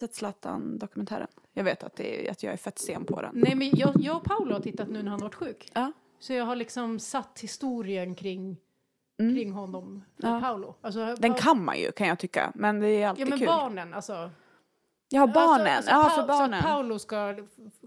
sett Zlatan-dokumentären? Jag vet att, det är, att jag är fett sen på den. Nej, men jag, jag och Paolo har tittat nu när han varit sjuk. Ja. Så jag har liksom satt historien kring, Mm. kring honom Ja. Paolo. Alltså, Den kan man ju kan jag tycka, men det är Ja, alltid men kul. barnen alltså. Ja, barnen. Alltså, ja, alltså, för Pa- Så barnen. att Paolo ska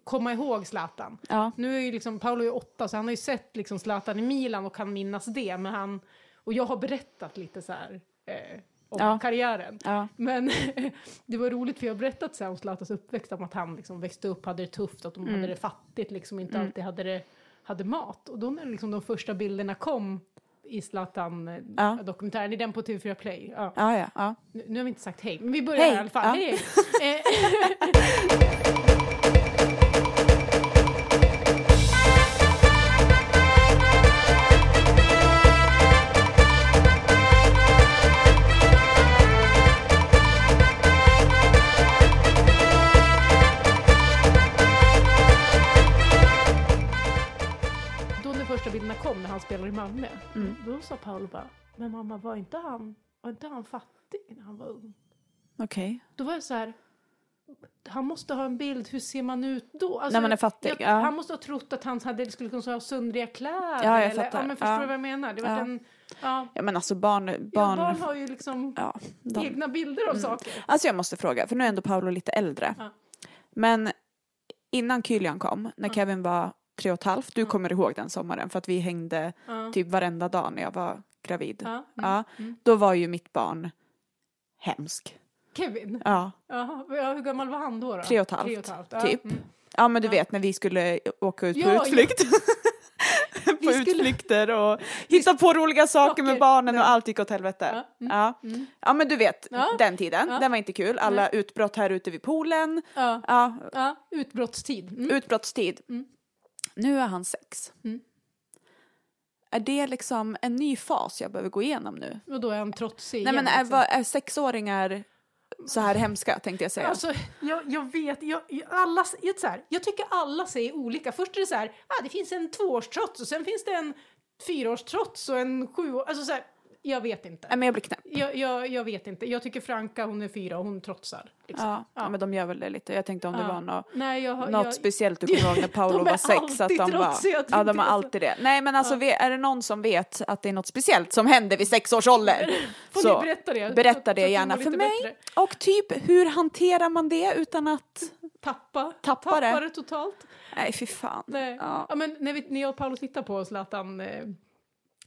komma ihåg Zlatan. Ja. Nu är ju liksom, Paolo är åtta så han har ju sett liksom Zlatan i Milan och kan minnas det. Men han, och jag har berättat lite så här eh, om Ja. karriären. Ja. Men det var roligt för jag har berättat här om Zlatans uppväxt, om att han liksom växte upp, hade det tufft, att de Mm. hade det fattigt, liksom inte alltid hade, det, hade mat. Och då när liksom de första bilderna kom i Ja. Zlatan-dokumentären, i den på TV4 Play. Ja. Ja, ja, ja. Nu, nu har vi inte sagt hej, men vi börjar Hej. i alla fall. Hej, Malmö, Mm. då sa Paolo bara, men mamma var inte han, var inte han fattig när han var ung? Okej. Då var jag så här, han måste ha en bild, hur ser man ut då? Alltså, När man är fattig, jag- ja. Han måste ha trott att han hade, skulle kunna ha sundriga kläder. Ja, jag eller, fattar. Ja, men förstår Ja. du vad jag menar? Det var Ja. en, ja, Ja, men alltså barn... ja, barn, barn har ju liksom de, egna bilder av saker. Alltså jag måste fråga, för nu är ändå Paolo lite äldre. Men innan Kylian kom, när Kevin var tre och ett halvt, du kommer ihåg den sommaren för att vi hängde Ja. typ varenda dag när jag var gravid. Ja, mm, Ja, då var ju mitt barn hemsk. Kevin? Ja, Jaha, ja, hur gammal var han då? då? Tre och ett halvt, Tre och ett halvt. Ja. typ. Mm. ja men du vet när vi skulle åka ut på Ja, utflykt. på Vi skulle- utflykter och hitta på roliga saker med Saker, barnen och ja. allt gick åt helvete. Ja, mm, Ja. ja men du vet Ja. den tiden, Ja. den var inte kul. Alla utbrott här ute vid poolen. Ja. Ja, ja, utbrottstid. Mm. utbrottstid. Mm. Nu är han sex. Mm. Är det liksom en ny fas jag behöver gå igenom nu? Och då är han trotsig Nej igen, men är, liksom. är sexåringar så här hemska tänkte jag säga. Alltså, jag, jag vet, jag, alla, jag, så här, jag tycker alla säger olika. Först är det så här, ah, det finns en tvåårstrots och sen finns det en fyraårstrots och en sjuår... Alltså så här, jag vet inte. Nej men jag blir knäpp. Jag, jag, jag vet inte. Jag tycker Franka, hon är fyra och hon trotsar. Liksom. Ja, ja. men de gör väl det lite. Jag tänkte om det Ja. var något, Nej, jag, något speciellt du kommer ihåg när Paolo var sex. Att de trotsiga, ja, de har jag. alltid det. Nej men alltså vi- är det någon som vet att det är något speciellt som händer vid sex års ålder? Får så berätta det? berätta det gärna för mig. bättre. Och typ hur hanterar man det utan att... Tappa, Tappa det. tappa det totalt. Nej fy fan. Nej. Ja. Ja. men när, vi, när jag och Paolo tittade på Zlatan eh,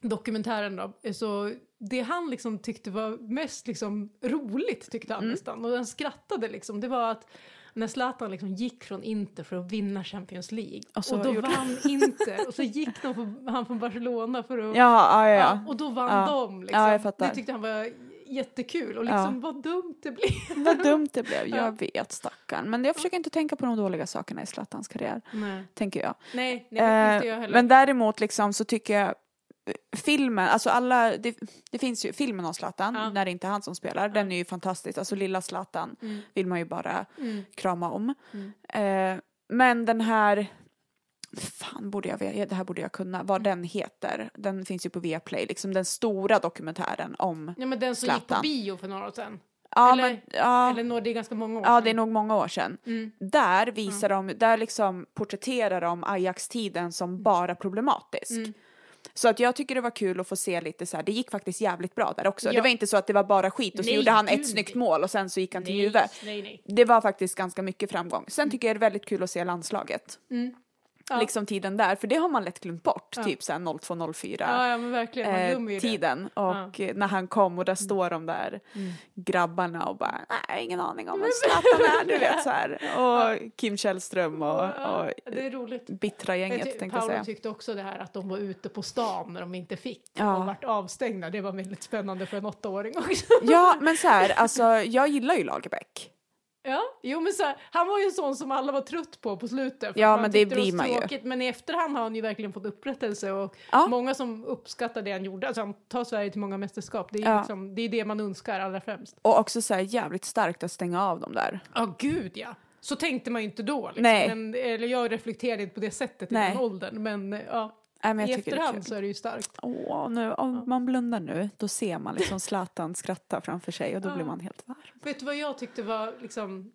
dokumentären då, eh, så det han liksom tyckte var mest liksom roligt tyckte han Mm. nästan och han skrattade liksom det var att när Zlatan liksom gick från Inter för att vinna Champions League Och och, då vann Inter och så gick för, han från Barcelona för att Ja, ja, ja. och då vann de liksom. Det tyckte han var jättekul och liksom vad dumt det blev. Vad dumt det blev. Ja. Jag vet stackarn. Men jag försöker inte tänka på de dåliga sakerna i Zlatans karriär. Nej, Tänker jag. nej, nej det inte jag Eh, heller. men däremot liksom så tycker jag eh, filmen, alltså alla, det, det finns ju filmen om Zlatan, Ja. när det inte är han som spelar, den är ju fantastisk. Alltså lilla Zlatan Mm. vill man ju bara Mm. krama om. Mm. Eh, men den här, fan borde jag veta, det här borde jag kunna, vad den heter. Den finns ju på Viaplay, liksom den stora dokumentären om, Ja, men den som gick på Zlatan. bio för några år sedan. ja Eller- men, ja, Eller nå- det är ganska många år ja sedan. det är nog många år sedan. Mm. Där visar de, där liksom porträtterar de Ajax-tiden som bara problematisk. Mm. Så att jag tycker det var kul att få se lite så här, det gick faktiskt jävligt bra där också. Ja. Det var inte så att det var bara skit och så Nej, gjorde han gud, ett snyggt mål och sen så gick han till Juve. Det var faktiskt ganska mycket framgång. Sen tycker jag det är väldigt kul att se landslaget. Mm. Ja. Liksom tiden där, för det har man lätt glömt bort, Ja. typ såhär 0204 Ja, ja, men verkligen. Man glömmer ju eh, det. tiden. Och eh, när han kom och där står de där grabbarna och bara, nej ingen aning om vem Zlatan är, du vet så här. Och Kim Källström och, Ja, och det är roligt. bittra Jag gänget ty- tänkte jag Paolo säga. tyckte också det här att de var ute på stan när de inte fick Ja. och vart avstängda. Det var väldigt spännande för en åttaåring också. Ja, men så här, alltså jag gillar ju Lagerbäck. Ja, jo men så här, han var ju en sån som alla var trött på på slutet. för Ja, men det blir man ju. tråkigt. Men i efterhand har han ju verkligen fått upprättelse och Ja. många som uppskattar det han gjorde. Alltså han tar Sverige till många mästerskap. Det är, Ja. liksom, det, är det man önskar allra främst. Och också så här jävligt starkt att stänga av dem där. Ja, gud ja. Så tänkte man ju inte då. Liksom. Nej. Men, eller jag reflekterade inte på det sättet i Nej. den åldern. Men ja, Nej, men i jag är efterhand kul. så är det ju starkt. Åh, nu, om man blundar nu, då ser man liksom Zlatan skratta framför sig och då Ja. blir man helt varm. Vet du vad jag tyckte var liksom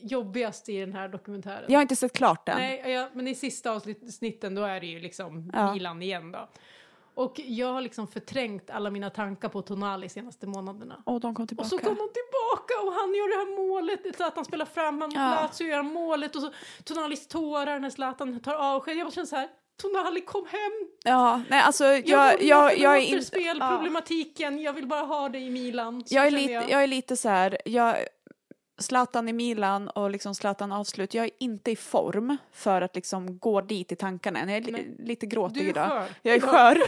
jobbigast i den här dokumentären. Jag har inte sett klart den. Nej, ja, men i sista avsnitten då är det ju liksom Ja. Milan igen då. Och jag har liksom förträngt alla mina tankar på Tonali senaste månaderna. Och de kom tillbaka. Och så kom de tillbaka och han gör det här målet, Zlatan spelar fram, han Ja. Lazio gör målet och så Tonalis tårar när Zlatan tar avsked. Jag bara känner så här, Tonali kom hem! Ja, nej alltså jag, Jag, jag, jag, är inte... Problematiken, jag vill bara ha det i Milan. Jag är, lite, jag. jag är lite så här, jag, Zlatan i Milan och liksom Zlatan avslut, jag är inte i form för att liksom gå dit i tankarna än. Jag är Nej. lite gråtig idag. skör. Jag är skör.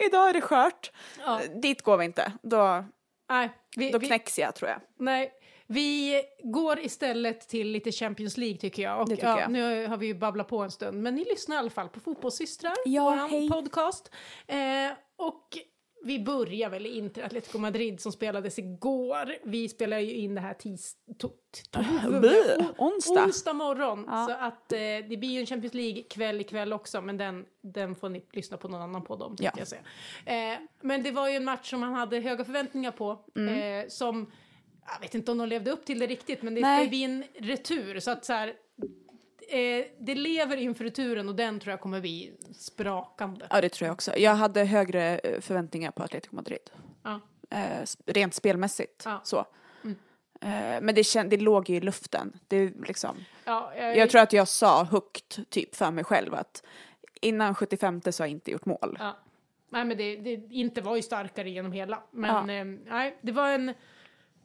idag är det skört. Ja. Dit går vi inte. Då, Nej, vi, då vi, knäcks jag tror jag. nej, vi går istället till lite Champions League tycker jag. Och, tycker ja, jag. Nu har vi ju babblat på en stund, men ni lyssnar i alla fall på Fotbollssystrar, Ja, våran hej. podcast. Eh, och vi börjar väl i Inter Atletico Madrid som spelades igår. Vi spelar ju in det här tis... To, to, Blö, onsdag. Onsdag morgon. Ja. Så att eh, det blir ju en Champions League-kväll ikväll också, men den, den får ni lyssna på någon annan podd om. Ja. Jag säga. Eh, men det var ju en match som man hade höga förväntningar på. Mm. Eh, som, jag vet inte om de levde upp till det riktigt, men det Nej. ska ju bli en retur. Så att så här, eh, det lever inför returen och den tror jag kommer bli sprakande. Ja, det tror jag också. Jag hade högre eh, förväntningar på Atletico Madrid. Ja. Eh, rent spelmässigt. Ja. Så. Mm. Eh, men det, känd, det låg ju i luften. Det, liksom, Ja, jag, jag tror att jag sa högt typ för mig själv att innan 75 så har jag inte gjort mål. Ja. Nej, men det, det inte var ju starkare genom hela. Men eh, nej, det var en...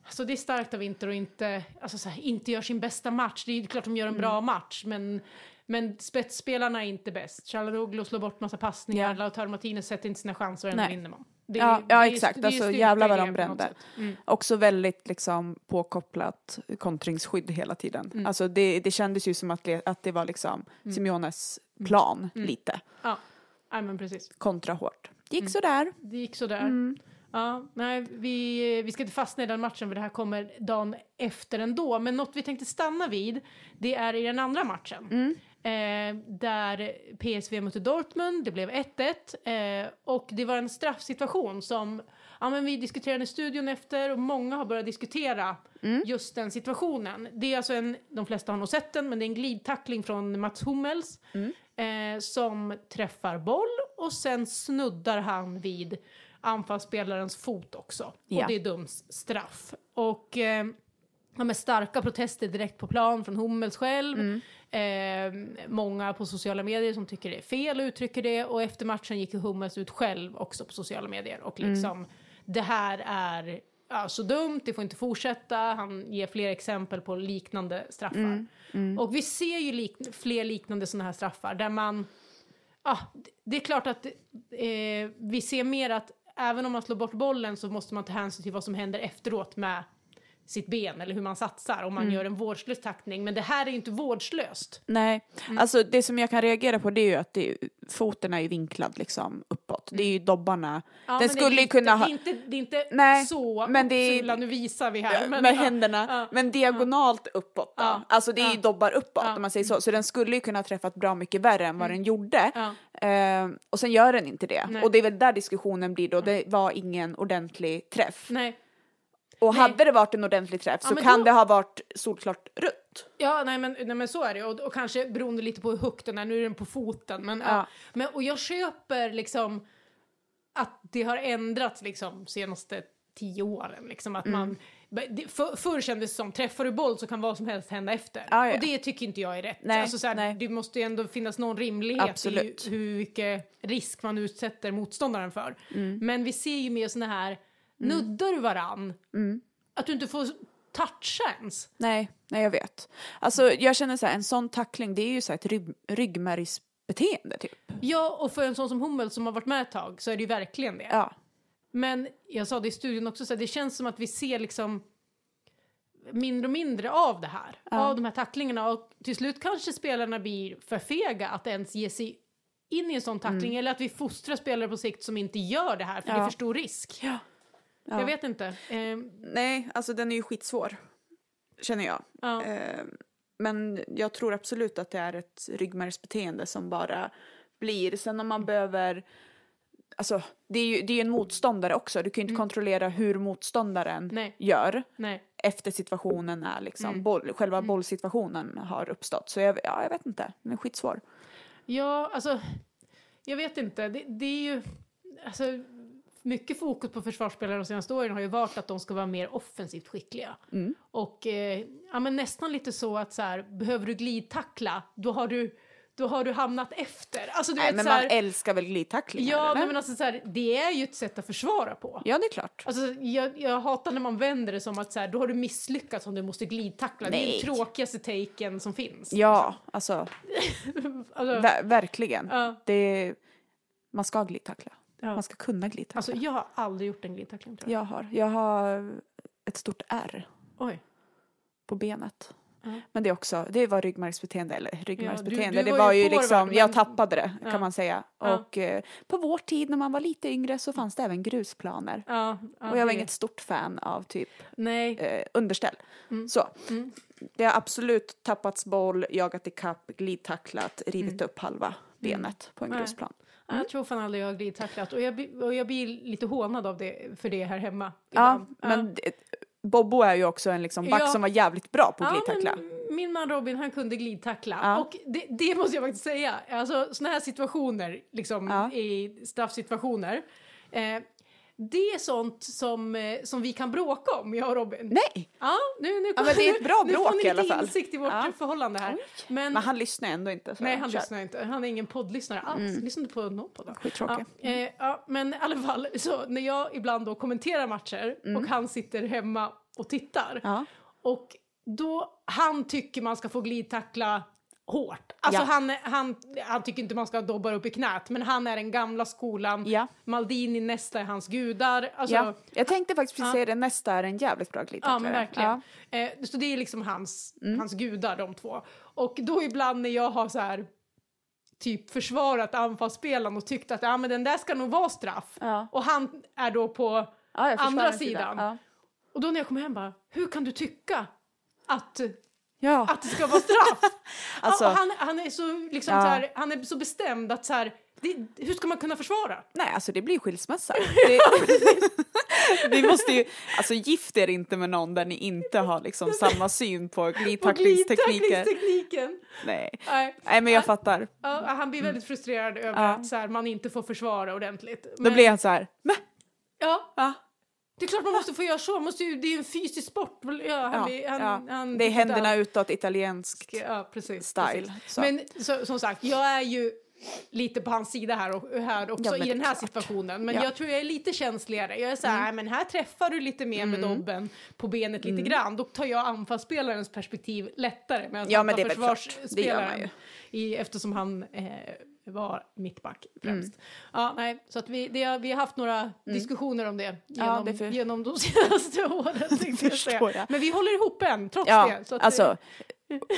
Alltså det är starkt av Inter att inte, alltså så här, inte gör sin bästa match. Det är ju klart de gör en bra Mm. match, men, men spetsspelarna är inte bäst. Chalanoglu slår bort massa passningar, Ja. Lautaro Martinez sätter inte sina chanser och ändå vinner man. Det Ja, ju- ja, det är ju- exakt. det är Alltså, jävlar vad det de brände. Mm. Också väldigt liksom påkopplat kontringsskydd hela tiden. Mm. Alltså det, det kändes ju som att, att det var liksom Simeones plan Mm. lite. Ja, nej, men precis. Kontra hårt. Gick Mm. sådär. Det gick sådär. Mm. Ja, nej, vi, vi ska inte fastna i den matchen för det här kommer dagen efter ändå. Men något vi tänkte stanna vid, det är i den andra matchen. Mm. Eh, där PSV mötte Dortmund, det blev 1-1. Eh, och det var en straffsituation som ja, men vi diskuterade i studion efter och många har börjat diskutera Mm. just den situationen. Det är alltså en, de flesta har nog sett den, men det är en glidtackling från Mats Hummels Mm. eh, som träffar boll och sen snuddar han vid anfallsspelarens fot också. Ja. Och det döms straff. Och eh, ja, med starka protester direkt på plan från Hummels själv. Mm. Eh, många på sociala medier som tycker det är fel och uttrycker det. Och efter matchen gick Hummels ut själv också på sociala medier. Och Mm. liksom, det här är ja, så dumt, det får inte fortsätta. Han ger fler exempel på liknande straffar. Mm. Mm. Och vi ser ju lik fler liknande sådana här straffar där man... Ja, det är klart att eh, vi ser mer att även om man slår bort bollen så måste man ta hänsyn till vad som händer efteråt med sitt ben eller hur man satsar om man Mm. gör en vårdslös tackning. Men det här är ju inte vårdslöst. Nej, Mm. alltså det som jag kan reagera på det är ju att det, foten är ju vinklad liksom uppåt. Det är ju dobbarna. Ja, Den skulle ju kunna ha- Det är inte, det är inte Nej, så men det är- nu visar vi här. Men, med ja, händerna, ja, men diagonalt uppåt då. Alltså det är ju dobbar uppåt om man säger så. Så den skulle ju kunna ha träffat bra mycket värre än vad den gjorde. Eh, och sen gör den inte det. Nej. Och det är väl där diskussionen blir då. Det var ingen ordentlig träff. Nej. Och Nej. hade det varit en ordentlig träff Ja, så kan då- det ha varit solklart rött. Ja, nej men, nej men så är det. Och, och kanske beroende lite på hur högt den är. Nu är den på foten. Men, ja. Men, och jag köper liksom att det har ändrats liksom senaste tio åren. Liksom att Mm. man, för, förr kändes det som, träffar du boll så kan vad som helst hända efter. Ja, ja. Och det tycker inte jag är rätt. Nej, alltså, så här, nej. Det måste ju ändå finnas någon rimlighet Absolut. i hur mycket risk man utsätter motståndaren för. Mm. Men vi ser ju mer såna här, nuddar du varann, Mm. att du inte får toucha ens. Nej, nej jag vet. Alltså jag känner så här, en sån tackling det är ju så här ett rygg, ryggmärgsbeteende typ. Ja, och för en sån som Hummel som har varit med ett tag så är det ju verkligen det. Ja. Men jag sa det i studion också, så här, det känns som att vi ser liksom mindre och mindre av det här. Ja. Av de här tacklingarna och till slut kanske spelarna blir för fega att ens ge sig in i en sån tackling eller att vi fostrar spelare på sikt som inte gör det här för det är Ja. för stor risk. Ja. Ja. Jag vet inte. Ehm, Nej, alltså den är ju skitsvår. Känner jag. ja. Eh, men jag tror absolut att det är ett ryggmärgsbeteende som bara blir. Sen om man behöver... Alltså, det är ju det är en motståndare också. Du kan ju inte kontrollera hur motståndaren Nej. gör. Nej. efter situationen är liksom, Mm. boll, själva bollsituationen har uppstått. Så jag, ja, jag vet inte, den är skitsvår. Ja, alltså, jag vet inte. Det, det är ju, alltså, mycket fokus på försvarsspelare de senaste åren har ju varit att de ska vara mer offensivt skickliga. Mm. Och eh, ja, men nästan lite så att så här, behöver du glidtackla, då har du, då har du hamnat efter. Alltså, du Nej, vet, men så man här, älskar väl glidtacklingar? Ja, eller? nej, men alltså, så här, det är ju ett sätt att försvara på. ja, det är klart. Alltså, jag, jag hatar när man vänder det som att så här, då har du misslyckats om du måste glidtackla. Det är Nej. den tråkigaste taken som finns. Ja, alltså, Alltså, ver- verkligen. ja, Det, man ska glidtackla. ja. Man ska kunna glidtackla. Alltså, jag har aldrig gjort en glidtackling jag. jag har. Jag har ett stort R Oj. på benet. Ja. Men det är också, det var ryggmärgsbeteende, eller ryggmärgsbeteende, du det var var ju liksom, men- jag tappade det Ja. kan man säga. Ja. Och eh, på vår tid när man var lite yngre så fanns det även grusplaner. Ja, ja, och jag var inget stort fan av typ Nej. eh, underställ. Mm. Så, Mm. det har absolut tappats boll, jagat ikapp, glidtacklat, rivit upp halva benet på en Mm. Grusplan. Ja, Jag tror fan aldrig jag har glidtacklat och jag, och jag blir lite hånad av det, för det här hemma. Ja, ibland. men det, Bobbo är ju också en liksom back Ja. som var jävligt bra på att Ja, glidtackla. men min man Robin han kunde glidtackla. Ja. Och det, det måste jag faktiskt säga. Alltså sådana här situationer, liksom i straffsituationer. Eh, det är sånt som, eh, som vi kan bråka om, jag och Robin. Nej, Ja, nu, nu, Ja, men det är ett bra nu får bråk ni i alla fall. insikt i vårt Ja. förhållande här. Men, men han lyssnar ändå inte. Så nej, han kör. lyssnar inte. Han är ingen poddlyssnare alls. Mm. Lyssnar inte på någon podd. Skittråkig. Ja, eh, ja, men i alla fall, så när jag ibland då kommenterar matcher och han sitter hemma och tittar. Mm. Ja. Och då, han tycker man ska få glidtackla hårt. Alltså Ja. han, han, han tycker inte man ska dobba upp i knät, men han är den gamla skolan. Ja. Maldini nästa är hans gudar. Alltså, ja. Jag tänkte faktiskt precis säga det, nästa är en jävligt bra Ja, glidtacklare. verkligen. Ja. Mm. Eh, så det är liksom hans, hans gudar, de två. Och då ibland när jag har så här typ försvarat anfallsspelaren och tyckt att ja, men den där ska nog vara straff. Och han är då på... Andra sidan. Ja. Och då när jag kommer hem bara, hur kan du tycka att, Ja. att det ska vara straff? Alltså- ja, han, han är så liksom Ja. så här, han är så bestämd att så här, det, hur ska man kunna försvara? Nej, alltså det blir skilsmässa. Det, vi måste ju, alltså gift er inte med någon där ni inte har liksom samma syn på glidtacklingstekniken. Nej. Nej. Nej, men jag fattar. Ja, han blir väldigt frustrerad över Mm. Ja. att så här, man inte får försvara ordentligt. Då Men- blir han så här, men Ja, va? Det är klart man måste få göra så. Måste ju, det är en fysisk sport. Ja, han, Ja, han, ja. han Det är händerna han- utåt, italiensk Ja, precis. style. precis. Så. Men så, som sagt, jag är ju lite på hans sida här, och, här också Ja, i den här klart. situationen. Men Ja. jag tror jag är lite känsligare. Jag är så här, Mm. "Nej, men här träffar du lite mer med dobben på benet lite grann. Då tar jag anfallsspelarens perspektiv lättare. Medan Ja, han men tar det är väl klart. Det gör man försvarsspelaren. I, eftersom han eh, var mittback främst. Mm. Ja, nej, så att vi, det, har- vi har haft några diskussioner om det genom, det är för- genom de senaste åren. tänkte jag säga. Men vi håller ihop än, trots Ja, det. Så att, alltså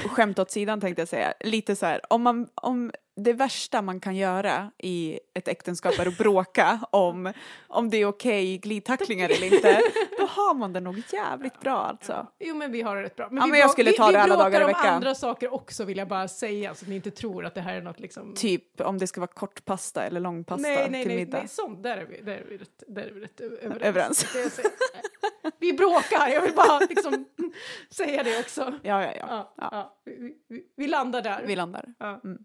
skämt åt sidan tänkte jag säga. Lite så här, om, man, om det värsta man kan göra i ett äktenskap är att bråka om, om det är okej glidtacklingar eller inte, då har man det nog jävligt bra alltså. Jo men vi har det rätt bra. Ja, vi men jag skulle vi, ta vi det alla bråkar dagar i om veckan. andra saker också vill jag bara säga så att ni inte tror att det här är något liksom... Typ om det ska vara kortpasta eller långpasta nej, nej, till nej, middag. nej, sånt, där är vi, där är vi, rätt, där är vi rätt överens. Överens. Vi bråkar, jag vill bara liksom säga det också. Ja, ja, ja. Ja, ja. ja. Vi, vi, vi landar där. Vi landar. Ja. Mm.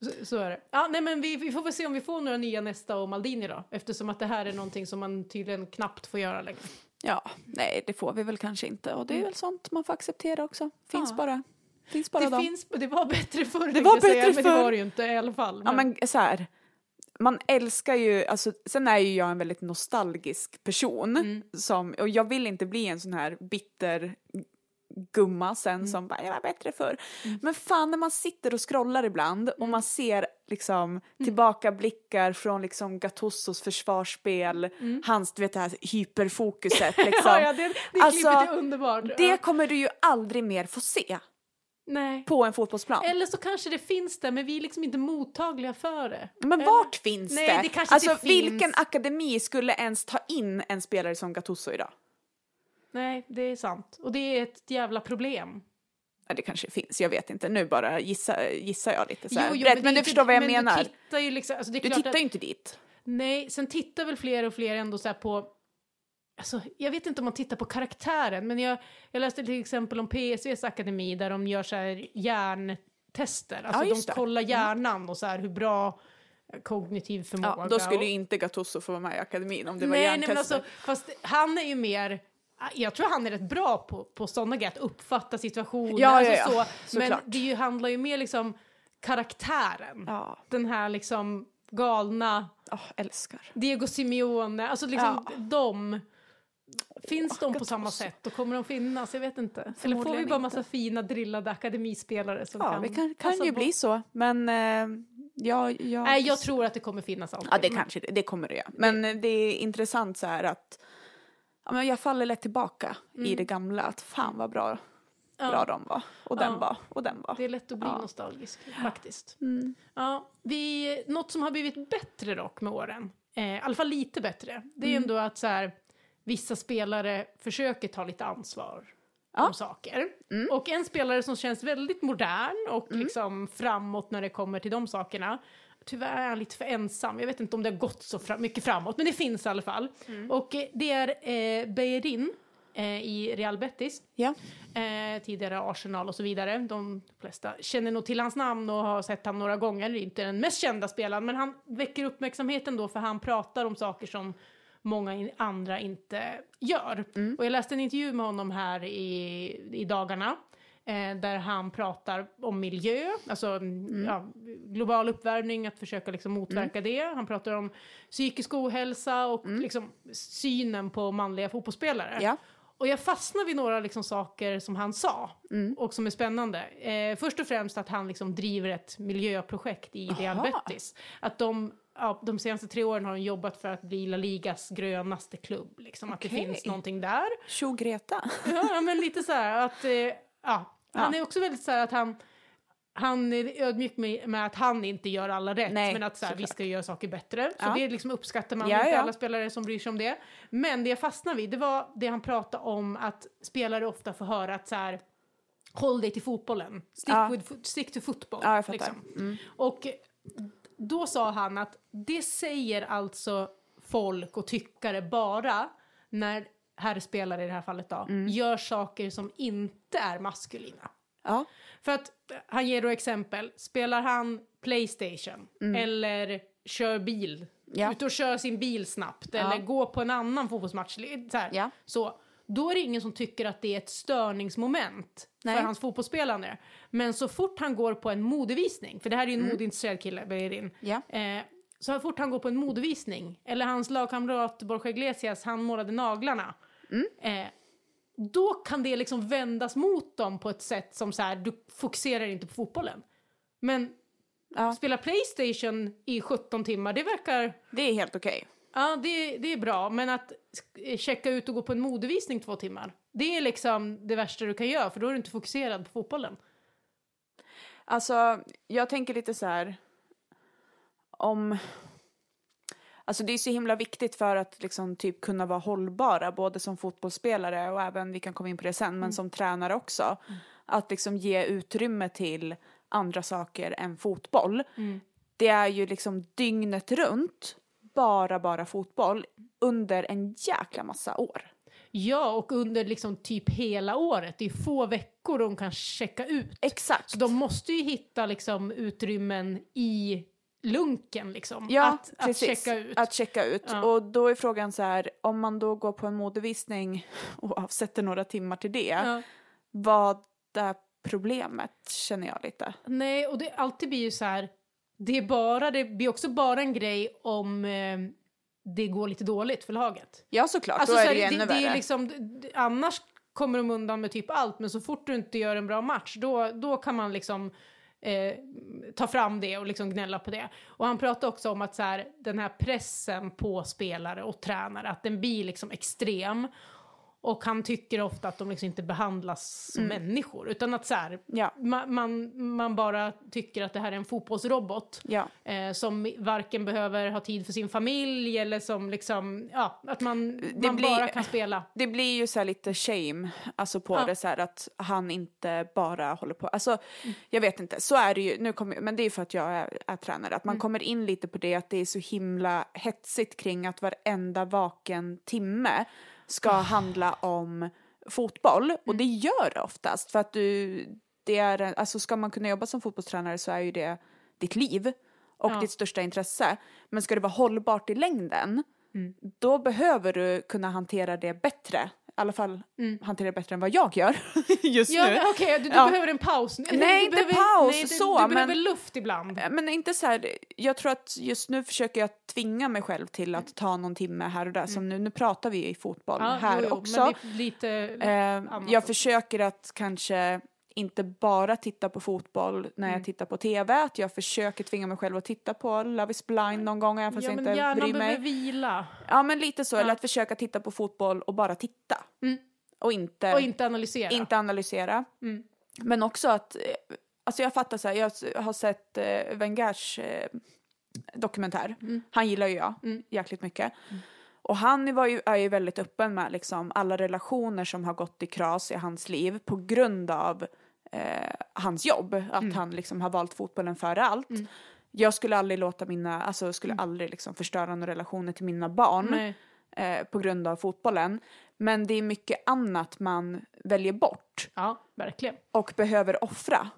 Så, så är det. Ja, nej, men vi, vi får väl se om vi får några nya nästa och Maldini då. Eftersom att det här är någonting som man tydligen knappt får göra längre. Ja, nej det får vi väl kanske inte och det är väl sånt man får acceptera också. Finns Ja. bara. Finns bara Det, dem. finns, det var bättre förr, tänkte var jag säga, bättre men det förr. var det ju inte i alla fall. Ja men så här, man älskar ju, alltså sen är ju jag en väldigt nostalgisk person Mm. som, och jag vill inte bli en sån här bitter gumma sen Mm. som bara, jag var bättre förr. Men fan när man sitter och scrollar ibland Mm. och man ser liksom tillbakablickar från liksom Gattusos försvarsspel, hans du vet det här hyperfokuset liksom. Mm. Ja, ja, det, det Alltså, är underbart. Det Ja. kommer du ju aldrig mer få se Nej. på en fotbollsplan. Eller så kanske det finns där, men vi är liksom inte mottagliga för det. Men Eller- vart finns Nej, det? det kanske alltså inte finns. vilken akademi skulle ens ta in en spelare som Gattuso idag? Nej, det är sant. Och det är ett jävla problem. Ja, det kanske finns, jag vet inte. Nu bara gissar, gissar jag lite så här. Jo, jo, det är men du förstår vad jag men menar. Du tittar ju liksom, alltså Du tittar att, ju inte dit. Nej, sen tittar väl fler och fler ändå så här på Alltså, jag vet inte om man tittar på karaktären, men jag, jag läste till exempel om PSVs akademi där de gör så här hjärntester. Alltså Ja, de kollar hjärnan och så här hur bra kognitiv förmåga. Ja, då skulle och- ju inte Gattuso få vara med i akademin om det var nej, nej, men hjärntester. alltså, fast han är ju mer, jag tror han är rätt bra på, på sådana grejer, att uppfatta situationer. Ja, alltså ja, ja. så. Men det ju, handlar ju mer liksom karaktären. Ja, Den här liksom galna oh, älskar. Diego Simeone, alltså liksom Ja. de. Finns de på samma sätt? Då kommer de finnas? Jag vet inte. Eller får vi bara inte. massa fina drillade akademispelare som Ja, kan det kan, kan passa ju bli så. Men eh, ja, ja, Nej, jag tror att det kommer finnas alltid. Ja, det kanske det, kommer det göra. Men eh, det är intressant så här att ja, men jag faller lätt tillbaka i det gamla. Att fan vad bra, Mm. Ja. bra de var. Och den Ja. var. Och den var. Det är lätt att bli Ja. nostalgisk faktiskt. Mm. Ja, vi, något som har blivit bättre dock med åren, eh, i alla fall lite bättre, det är Mm. ändå att så här, vissa spelare försöker ta lite ansvar Ja. om saker. Mm. Och en spelare som känns väldigt modern och liksom framåt när det kommer till de sakerna, tyvärr är han lite för ensam. Jag vet inte om det har gått så fram, mycket framåt, men det finns i alla fall. Mm. Och eh, det är eh, Beirin eh, i Real Betis. Ja. Eh, tidigare Arsenal och så vidare. De flesta känner nog till hans namn och har sett honom några gånger. Det är inte den mest kända spelaren, men han väcker uppmärksamheten då för han pratar om saker som många andra inte gör. Och jag läste en intervju med honom här i, i dagarna. Eh, där han pratar om miljö, alltså ja, global uppvärmning, att försöka liksom motverka det. Han pratar om psykisk ohälsa och liksom synen på manliga fotbollsspelare. Ja. Och jag fastnar vid några liksom saker som han sa Mm. och som är spännande. Eh, först och främst att han liksom driver ett miljöprojekt i Real. Betis. Att de, ja, de senaste tre åren har de jobbat för att bli La Ligas grönaste klubb. Liksom. Att det finns någonting där. Tjo Greta. Ja, ja, men lite så här att, eh, ja, han Ja. är också väldigt så här att han han är ödmjuk med, med att han inte gör alla rätt, Nej, men att så här, vi ska göra saker bättre. Så Ja. det liksom uppskattar man, Ja, inte ja. alla spelare som bryr sig om det. Men det jag fastnade vid, det var det han pratade om att spelare ofta får höra att så här, håll dig till fotbollen, stick, Ja. with, stick to football. Ja, jag liksom. Mm. Och då sa han att det säger alltså folk och tyckare bara när herrspelare i det här fallet då, Mm. gör saker som inte är maskulina. Ja. För att eh, han ger då exempel, spelar han Playstation eller kör bil, Mm. Ja. ute och kör sin bil snabbt Ja. eller går på en annan fotbollsmatch, så, här, Ja. så, då är det ingen som tycker att det är ett störningsmoment Nej. för hans fotbollsspelande. Men så fort han går på en modevisning, för det här är ju en Mm. modeintresserad kille, Beirin, Ja. Eh, så fort han går på en modevisning, eller hans lagkamrat Borja Iglesias, han målade naglarna. Mm. Eh, då kan det liksom vändas mot dem på ett sätt som så här, du fokuserar inte på fotbollen. Men Ja. spela Playstation i 17 timmar, det verkar, Det är helt okej. ja det, det är bra. Men att sk- checka ut och gå på en modevisning två timmar, det är liksom det värsta du kan göra, för då är du inte fokuserad på fotbollen. Alltså, jag tänker lite så här om... Alltså det är så himla viktigt för att liksom typ kunna vara hållbara, både som fotbollsspelare och även, vi kan komma in på det sen, men som tränare också. Att liksom ge utrymme till andra saker än fotboll. Det är ju liksom dygnet runt, bara, bara fotboll under en jäkla massa år. Ja, och under liksom typ hela året, det är få veckor de kan checka ut. Exakt. Så de måste ju hitta liksom utrymmen i lunken liksom. Ja, att, att checka ut. Att checka ut. Ja. Och då är frågan så här, om man då går på en modevisning och avsätter några timmar till det, Ja. vad är problemet känner jag lite. Nej, och det alltid blir ju så här, det är bara, det blir också bara en grej om eh, det går lite dåligt för laget. Ja såklart, Alltså, då är så det här, ju ännu det, det värre. är liksom, annars kommer de undan med typ allt, men så fort du inte gör en bra match, då, då kan man liksom eh, ta fram det och liksom gnälla på det. Och han pratade också om att så här, den här pressen på spelare och tränare, att den blir liksom extrem. Och han tycker ofta att de liksom inte behandlas som människor, utan att så här, Ja. man, man, man bara tycker att det här är en fotbollsrobot Ja. eh, som varken behöver ha tid för sin familj eller som liksom, ja, att man, Det man blir- bara kan spela. Det blir ju så lite shame alltså på Ja. det så här att han inte bara håller på. Alltså jag vet inte, så är det ju. Nu kommer, men det är för att jag är, är tränare. Att man kommer in lite på det att det är så himla hetsigt kring att varenda vaken timme ska handla om fotboll och det gör det oftast för att du, det är, alltså ska man kunna jobba som fotbollstränare så är ju det ditt liv och Ja. ditt största intresse. Men ska det vara hållbart i längden, då behöver du kunna hantera det bättre. I alla fall hantera det bättre än vad jag gör just Ja, nu. okej, du, du Ja. behöver en paus. Nej, du inte behöver, paus, nej, du, så, Du men- behöver luft ibland. Men inte så här, jag tror att just nu försöker jag tvinga mig själv till att ta någon timme här och där. Som nu, nu pratar vi i fotboll Ja, här jo, jo, också. Men lite Eh, jag försöker att kanske inte bara titta på fotboll när Mm. jag tittar på tv. Att jag försöker tvinga mig själv att titta på Love is blind någon gång även fast ja, jag inte bryr mig. vila Ja men lite så, eller Ja. att försöka titta på fotboll och bara titta. Mm. Och inte, och inte analysera. inte analysera. Mm. Men också att, eh, alltså jag fattar så här, jag har sett eh, Wengers eh, dokumentär. Mm. Han gillar ju jag Mm. jäkligt mycket. Och han var ju, är ju väldigt öppen med liksom alla relationer som har gått i kras i hans liv på grund av eh, hans jobb. Att Mm. han liksom har valt fotbollen före allt. Jag skulle aldrig låta mina, alltså skulle aldrig liksom förstöra några relationer till mina barn Mm. Eh, på grund av fotbollen. Men det är mycket annat man väljer bort Ja, verkligen. och behöver offra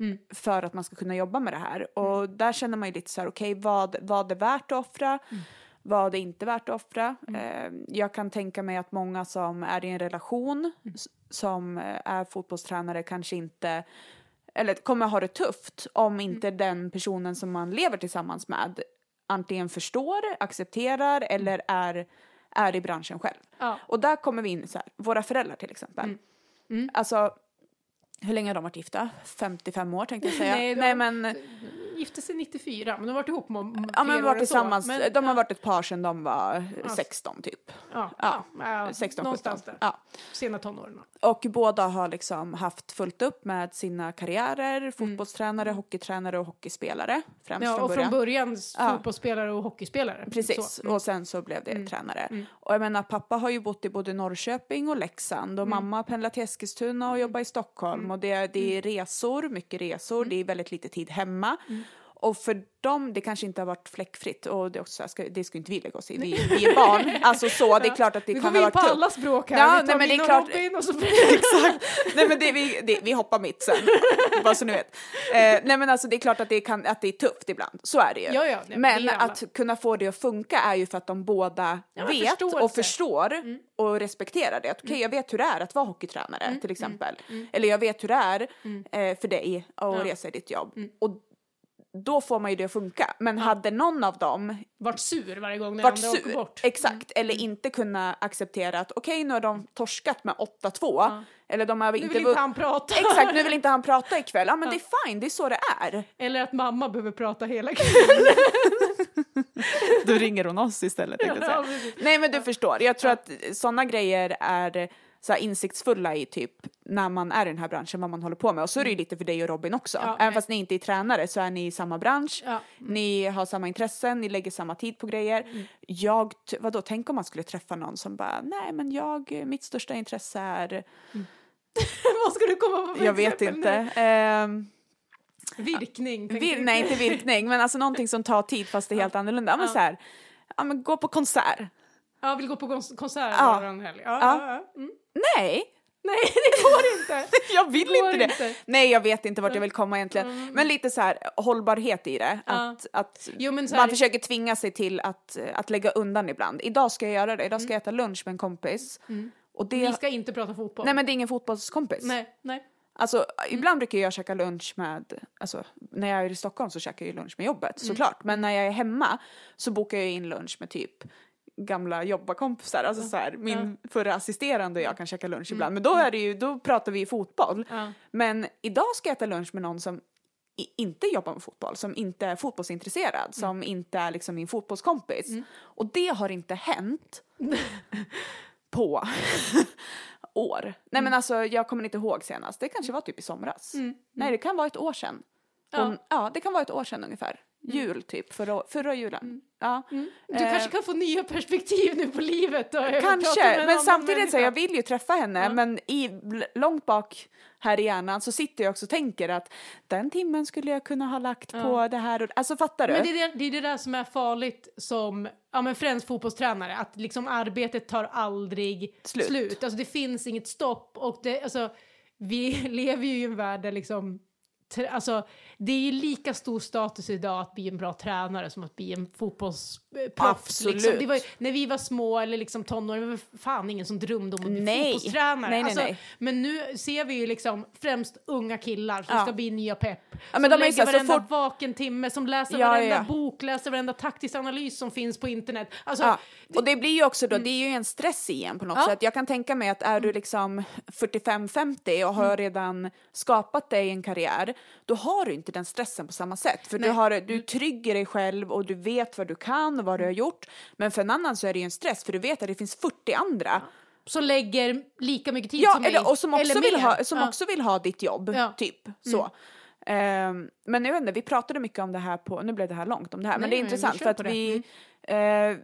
Mm. för att man ska kunna jobba med det här. Och där känner man ju lite så här, okej, vad, vad är värt att offra? Mm. Vad är inte värt att offra? Eh, jag kan tänka mig att många som är i en relation Mm. som eh, är fotbollstränare kanske inte eller kommer ha det tufft om inte Mm. den personen som man lever tillsammans med antingen förstår, accepterar eller är, är i branschen själv. Ja. Och där kommer vi in så här, våra föräldrar till exempel. Mm. Alltså, hur länge har de varit gifta? 55 år tänkte jag säga. Nej, Nej, de- men, Gifte sig 94, men de har varit ihop med ja, men varit tillsammans, Men- de har ja, varit ett par sedan de var Ja. 16 typ. ja, Ja, ja, 16, någonstans 17. där. Sena tonåren. Och båda har liksom haft fullt upp med sina karriärer, fotbollstränare, hockeytränare och hockeyspelare. Främst Mm. Ja, från och början. från början Ja. fotbollsspelare och hockeyspelare. Precis. Mm. och sen så blev det tränare. Och jag menar, pappa har ju bott i både Norrköping och Leksand Mm. och mamma pendlar till Eskilstuna och jobbar i Stockholm och det, det Mm. är resor, mycket resor, det är väldigt lite tid hemma. Och för dem, det kanske inte har varit fläckfritt och det, också, ska, det ska inte vi lägga oss i, vi, vi är barn. Alltså så, det är klart att det Nu kan går ha vi in på tufft. alla språk här. Ja, vi nej, tar men det är Mina klart- Robin och så... Exakt. Nej men det, vi, det, vi hoppar mitt sen, bara så ni vet. Eh, nej men alltså det är klart att det, kan, att det är tufft ibland, så är det ju. Ja, ja, nej, men att kunna få det att funka är ju för att de båda Ja, vet förståelse. Mm. och förstår och respekterar det. Okej, jag vet hur det är att vara hockeytränare till exempel. Eller jag vet hur det är eh, för dig att Ja. Mm. resa i ditt jobb. Och då får man ju det att funka. Men hade någon av dem Vart sur varje gång varit andra åker bort. exakt, eller inte kunna acceptera att okej nu har de torskat med 8-2 eller de har Nu inte vill inte han prata. Exakt, nu vill inte han prata ikväll. Ja men det är fine, det är så det är. Eller att mamma behöver prata hela kvällen. Då ringer hon oss istället. Ja, precis. Nej men du förstår, jag tror att sådana grejer är så här insiktsfulla i typ när man är i den här branschen, vad man håller på med. Och så är det ju lite för dig och Robin också. Ja, Även nej. fast ni inte är tränare så är ni i samma bransch. Ja. Ni har samma intressen, ni lägger samma tid på grejer. Mm. Jag, vadå, tänk om man skulle träffa någon som bara, nej men jag, mitt största intresse är, Vad ska du komma på för jag vet inte. Ehm, Virkning. vir, nej, inte virkning, men alltså någonting som tar tid fast det är helt annorlunda. Ja, men Ja. så här, ja men gå på konsert. Ja, vill gå på kons- konsert Ja. varannan helg. Ja, Ja. ja. Ja. Mm. Nej, Nej, det går inte. jag vill går inte det. inte. Nej, jag vet inte vart jag vill komma egentligen. Mm. Men lite så här hållbarhet i det. Ja. Att, Jo, så här- man försöker tvinga sig till att, att lägga undan ibland. Idag ska jag göra det. Idag ska jag äta lunch med en kompis. Och det, Mm. Vi ska inte prata fotboll. Nej men det är ingen fotbollskompis. nej. nej. Alltså ibland brukar jag käka lunch med, alltså när jag är i Stockholm så käkar jag lunch med jobbet Mm. såklart. Men när jag är hemma så bokar jag in lunch med typ gamla jobbarkompisar, alltså så här, min förra assisterande och jag kan käka lunch ibland. Men då är det ju, då pratar vi fotboll. Mm. Ja. Men idag ska jag äta lunch med någon som inte jobbar med fotboll, som inte är fotbollsintresserad, Mm. som inte är liksom min fotbollskompis. Och det har inte hänt på år. Nej Mm. men alltså jag kommer inte ihåg senast, det kanske var typ i somras. Nej det kan vara ett år sedan. Ja. Hon, ja. det kan vara ett år sedan ungefär. Jul typ, förra, förra julen. Ja. Du Eh, kanske kan få nya perspektiv nu på livet. Med Kanske, en men samtidigt så jag vill ju träffa henne Ja. men i, långt bak här i hjärnan så sitter jag också och tänker att den timmen skulle jag kunna ha lagt på det här och alltså fattar du? Men det är det, det är det där som är farligt som, ja men främst fotbollstränare, att liksom arbetet tar aldrig Slut. slut. Alltså det finns inget stopp och det, alltså vi lever ju i en värld där liksom Alltså, det är ju lika stor status idag att bli en bra tränare som att bli en fotbollsproffs. Liksom. Det var, när vi var små eller liksom tonåringar, det var fan ingen som drömde om att bli Nej. fotbollstränare. Nej, nej, alltså, nej. Men nu ser vi ju liksom främst unga killar som Ja. ska bli nya pepp. Ja, som de lägger så varenda fort- vaken timme, som läser Ja, varenda ja. bok, läser varenda taktisk analys som finns på internet. Alltså, Ja, och det blir ju också då, det är ju en stress igen på något sätt. Jag kan tänka mig att är du liksom 45-50 och har redan skapat dig en karriär, då har du inte den stressen på samma sätt. För du, Nej. har, du är trygg i dig själv och du vet vad du kan och vad du har gjort. Men för en annan så är det ju en stress, för du vet att det finns 40 andra. som lägger lika mycket tid Ja, som eller, mig. och som, också eller vill, mer. ha, som ja. också vill ha ditt jobb, Ja. Mm. typ. Så. Ehm, men jag vet inte, vi pratade mycket om det här på, nu blev det här långt om det här, men Nej, det är men vi intressant för att vi eh,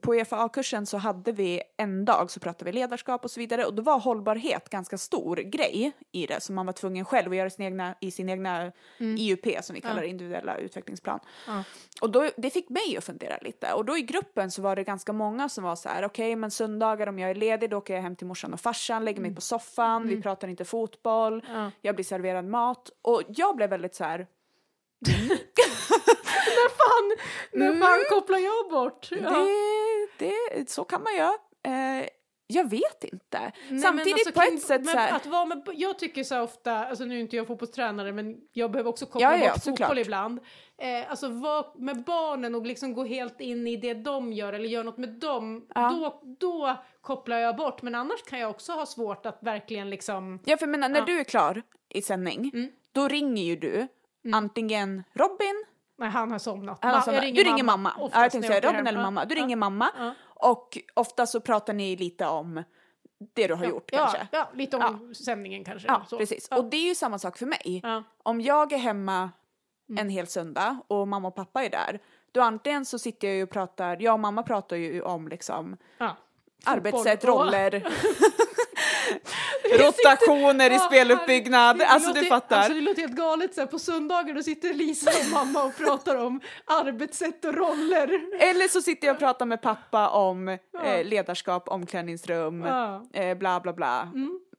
på EFA-kursen så hade vi en dag så pratade vi ledarskap och så vidare och då var hållbarhet ganska stor grej i det så man var tvungen själv att göra sin egna, i sin egna IUP som vi kallar det, individuella utvecklingsplan. Ja. Och då, det fick mig att fundera lite och då i gruppen så var det ganska många som var så här okej men söndagar om jag är ledig då åker jag hem till morsan och farsan, lägger mig på soffan, vi pratar inte fotboll, Ja. jag blir serverad mat och jag blev väldigt så här När fan, när fan kopplar jag bort? Ja. det, det, så kan man göra. Eh, jag vet inte. Nej, men Samtidigt alltså, på ett sätt men så här, Att vara med, jag tycker så ofta, alltså nu är inte jag fotbollstränare men jag behöver också koppla Ja, ja, bort fotboll ibland. Eh, alltså vara med barnen och liksom gå helt in i det de gör eller göra något med dem. Ja. Då, då kopplar jag bort men annars kan jag också ha svårt att verkligen liksom ja, för menar, när Ja. du är klar i sändning, Mm. då ringer ju du antingen Robin, Nej, han har somnat. han har somnat. jag du ringer mamma. oftast Ja, jag tänkte säga Robin eller Ja, mamma. Du ja, ringer mamma ja. och ofta så pratar ni lite om det du har gjort ja, kanske. Ja, lite om sändningen kanske. Ja, så. precis. Ja. Och det är ju samma sak för mig. Ja. Om jag är hemma Mm. en hel söndag och mamma och pappa är där, då antingen så sitter jag ju och pratar, jag och mamma pratar ju om liksom Ja. arbetssätt, roller, rotationer i speluppbyggnad. Alltså du låter- fattar. Alltså, det låter helt galet så här, på söndagar då sitter Lisa och mamma och pratar om arbetssätt och roller. Eller så sitter jag och pratar med pappa om eh, ledarskap, omklädningsrum, eh, bla bla bla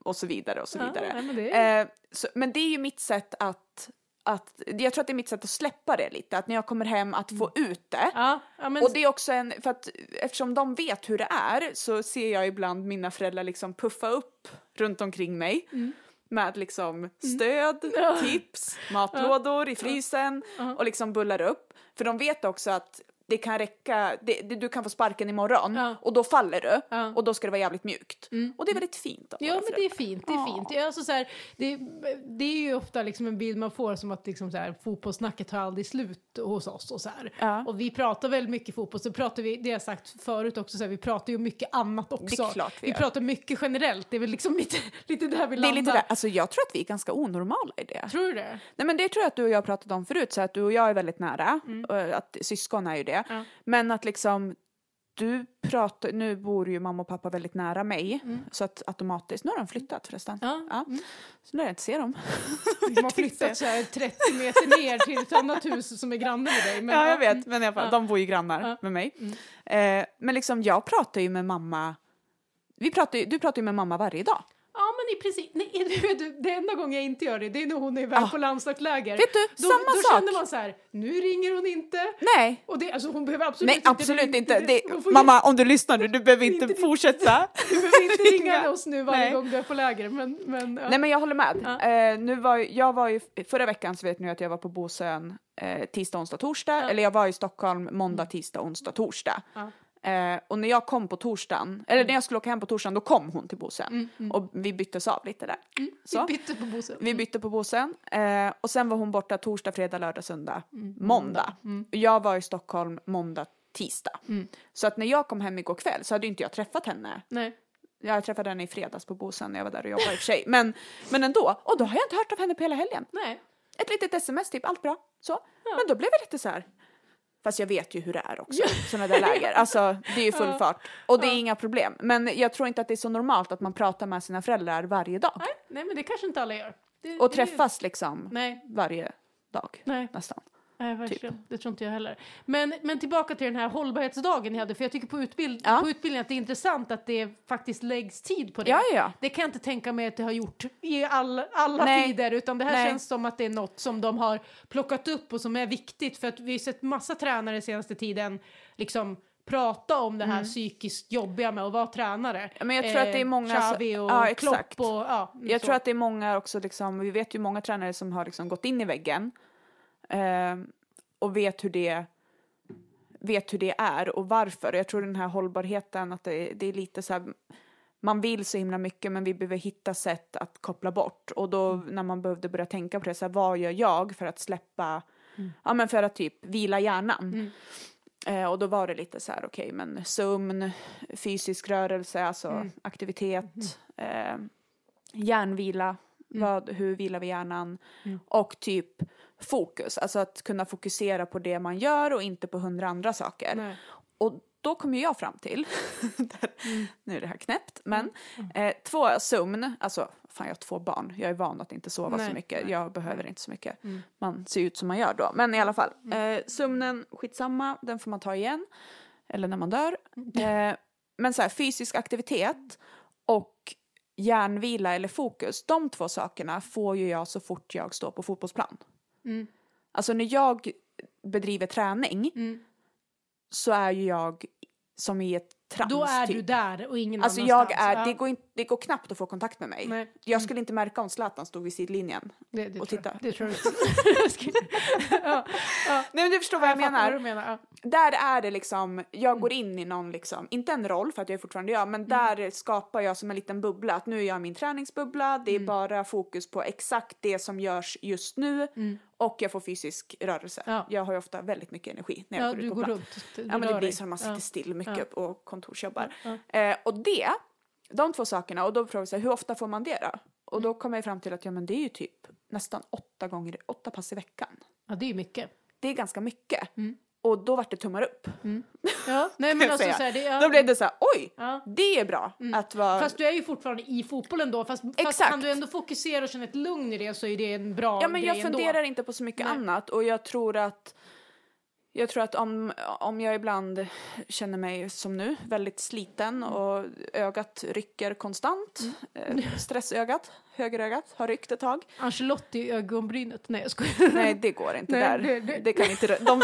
och så vidare och så vidare. men det är- Eh, så, men det är ju mitt sätt att, att, jag tror att det är mitt sätt att släppa det lite, att när jag kommer hem att få ut det. Ja, ja, men, Och det är också en, för att eftersom de vet hur det är så ser jag ibland mina föräldrar liksom puffa upp runt omkring mig. Mm. Med liksom stöd, tips, matlådor i frysen och liksom bullar upp. För de vet också att det kan räcka, det, det, du kan få sparken imorgon Ja. och då faller du Ja. Mm. och då ska det vara jävligt mjukt. Och det är väldigt fint Ja, men det är fint. Det är Ja. fint. Det är, alltså så här, det, det är ju ofta liksom en bild man får som att liksom så här, fotbollssnacket tar aldrig slut hos oss. Och, så. Ja. och vi pratar väldigt mycket fotboll, så pratar vi, det har jag sagt förut också, så här, vi pratar ju mycket annat också. klart vi vi gör. pratar mycket generellt, det är väl liksom lite, lite där vi Det är landar. lite där, alltså jag tror att vi är ganska onormala i det. Tror du det? Nej men det tror jag att du och jag pratat om förut, så att du och jag är väldigt nära, och att syskon är ju det. Mm. Ja. Men att liksom, du pratar, nu bor ju mamma och pappa väldigt nära mig, så att automatiskt, nu har de flyttat förresten. Mm. Ja. Mm. Så lär jag inte se dem. De har flyttat så här 30 meter ner till ett annat hus som är granne med dig. Men, ja, jag vet, men i alla fall, Ja. de bor ju grannar Ja. Mm. med mig. Eh, men liksom, jag pratar ju med mamma, vi pratar, ju- du pratar ju med mamma varje dag. Ja, i princip. Nej, du, det enda gången jag inte gör det, det är när hon är iväg Ja. på landslagsläger. Vet du, då, samma då sak. känner man så här, nu ringer hon inte. Nej, Och det, alltså hon behöver absolut nej inte... absolut inte. Det, får- mamma, om du lyssnar nu, du behöver inte Inte- fortsätta. Du behöver inte ringa oss nu varje Nej. gång du är på läger. Men, men, ja. Nej men jag håller med. Ja. Eh, nu var, jag var ju, förra veckan så vet ni att jag var på Bosön eh, tisdag, onsdag, torsdag. Eller jag var i Stockholm måndag, tisdag, onsdag, torsdag. Ja. Eh, och när jag kom på torsdagen, eller när jag skulle åka hem på torsdagen, då kom hon till Bosön. Och vi byttes av lite där. Så. Vi bytte på Bosön. Vi bytte på Bosön eh, och sen var hon borta torsdag, fredag, lördag, söndag, måndag. Och Jag var i Stockholm måndag, tisdag. Så att när jag kom hem igår kväll så hade inte jag träffat henne. Nej. Jag träffade henne i fredags på Bosön när jag var där och jobbade i och för sig. Men, men ändå, och då har jag inte hört av henne på hela helgen. Nej. Ett litet sms typ, allt bra. Så. Men då blev jag lite så här, Fast jag vet ju hur det är också, sådana där läger. Alltså det är ju full fart och det är inga problem. Men jag tror inte att det är så normalt att man pratar med sina föräldrar varje dag. Nej, nej, men det kanske inte alla gör. Det, Och det- träffas liksom Nej, varje dag nej. nästan. Nej, verkligen. Typ. Det tror inte jag heller. Men, men tillbaka till den här hållbarhetsdagen ni hade, för jag tycker på, utbild Ja. på utbildningen att det är intressant att det faktiskt läggs tid på det. Ja, ja. Det kan jag inte tänka mig att det har gjort i all, alla Nej. tider, utan det här Nej. känns som att det är något som de har plockat upp och som är viktigt, för att vi har sett massa tränare senaste tiden liksom prata om det här psykiskt jobbiga med att vara tränare. Mm. Men jag tror att det är många så- Xavi och ja, exakt. Klopp och ja, Jag så. tror att det är många också, liksom, vi vet ju många tränare som har liksom gått in i väggen eh, och vet hur det vet hur det är och varför. Jag tror den här hållbarheten, att det, det är lite så här, man vill så himla mycket men vi behöver hitta sätt att koppla bort. Och då när man behövde börja tänka på det, så här, vad gör jag för att släppa, ja men för att typ vila hjärnan. Eh, och då var det lite så här, okej men sömn, fysisk rörelse, alltså aktivitet, eh, hjärnvila, vad, hur vilar vi hjärnan? Och typ fokus, alltså att kunna fokusera på det man gör och inte på hundra andra saker. Nej. Och då kom ju jag fram till, nu är det här knäppt, men eh, två sömn, alltså fan jag har två barn, jag är van att inte sova så Nej, mycket, nej, jag behöver inte så mycket. Man ser ut som man gör då, men i alla fall. Eh, sömnen, skitsamma, den får man ta igen, eller när man dör. Eh, men så här, fysisk aktivitet och hjärnvila eller fokus, de två sakerna får ju jag så fort jag står på fotbollsplan. Mm. Alltså när jag bedriver träning Mm. så är ju jag som i ett trans. Då är typ. du där och ingen Alltså jag annanstans. är, Ja. det, går inte, det går knappt att få kontakt med mig. Nej. Jag skulle inte märka om Zlatan stod vid sidlinjen. Det, det och tror titta. Jag. Det tror jag. ja, ja. Nej men du förstår vad jag, fattar menar. vad menar. Där är det liksom, jag går in i någon liksom, inte en roll för att jag är fortfarande jag, men där skapar jag som en liten bubbla. Att nu är jag min träningsbubbla, det är bara fokus på exakt det som görs just nu och jag får fysisk rörelse. Ja. Jag har ju ofta väldigt mycket energi när jag Ja, går ut på går plan. runt. Du Ja men det blir så att man sitter Ja. still mycket och kontorsjobbar. Eh, och det, de två sakerna, och då frågar jag här, hur ofta får man det då? Och då kommer jag fram till att ja men det är ju typ nästan åtta gånger, åtta pass i veckan. Ja, det är mycket. Det är ganska mycket. Mm. Och då vart det tummar upp. Ja, nej kan men jag alltså säga. så här, det, ja. Då blev det så här, oj, Ja. det är bra att vara... Fast du är ju fortfarande i fotbollen då, fast, fast kan du ändå fokusera och känna ett lugn i det så är det en bra ja men jag funderar ändå. inte på så mycket Nej. annat och jag tror att jag tror att om, om jag ibland känner mig som nu, väldigt sliten Mm. och ögat rycker konstant, eh, stressögat, högerögat har ryckt ett tag. Ancelotti i ögonbrynet. Nej jag skojar. Nej, det går inte Nej, där. det- Det, det- kan inte de,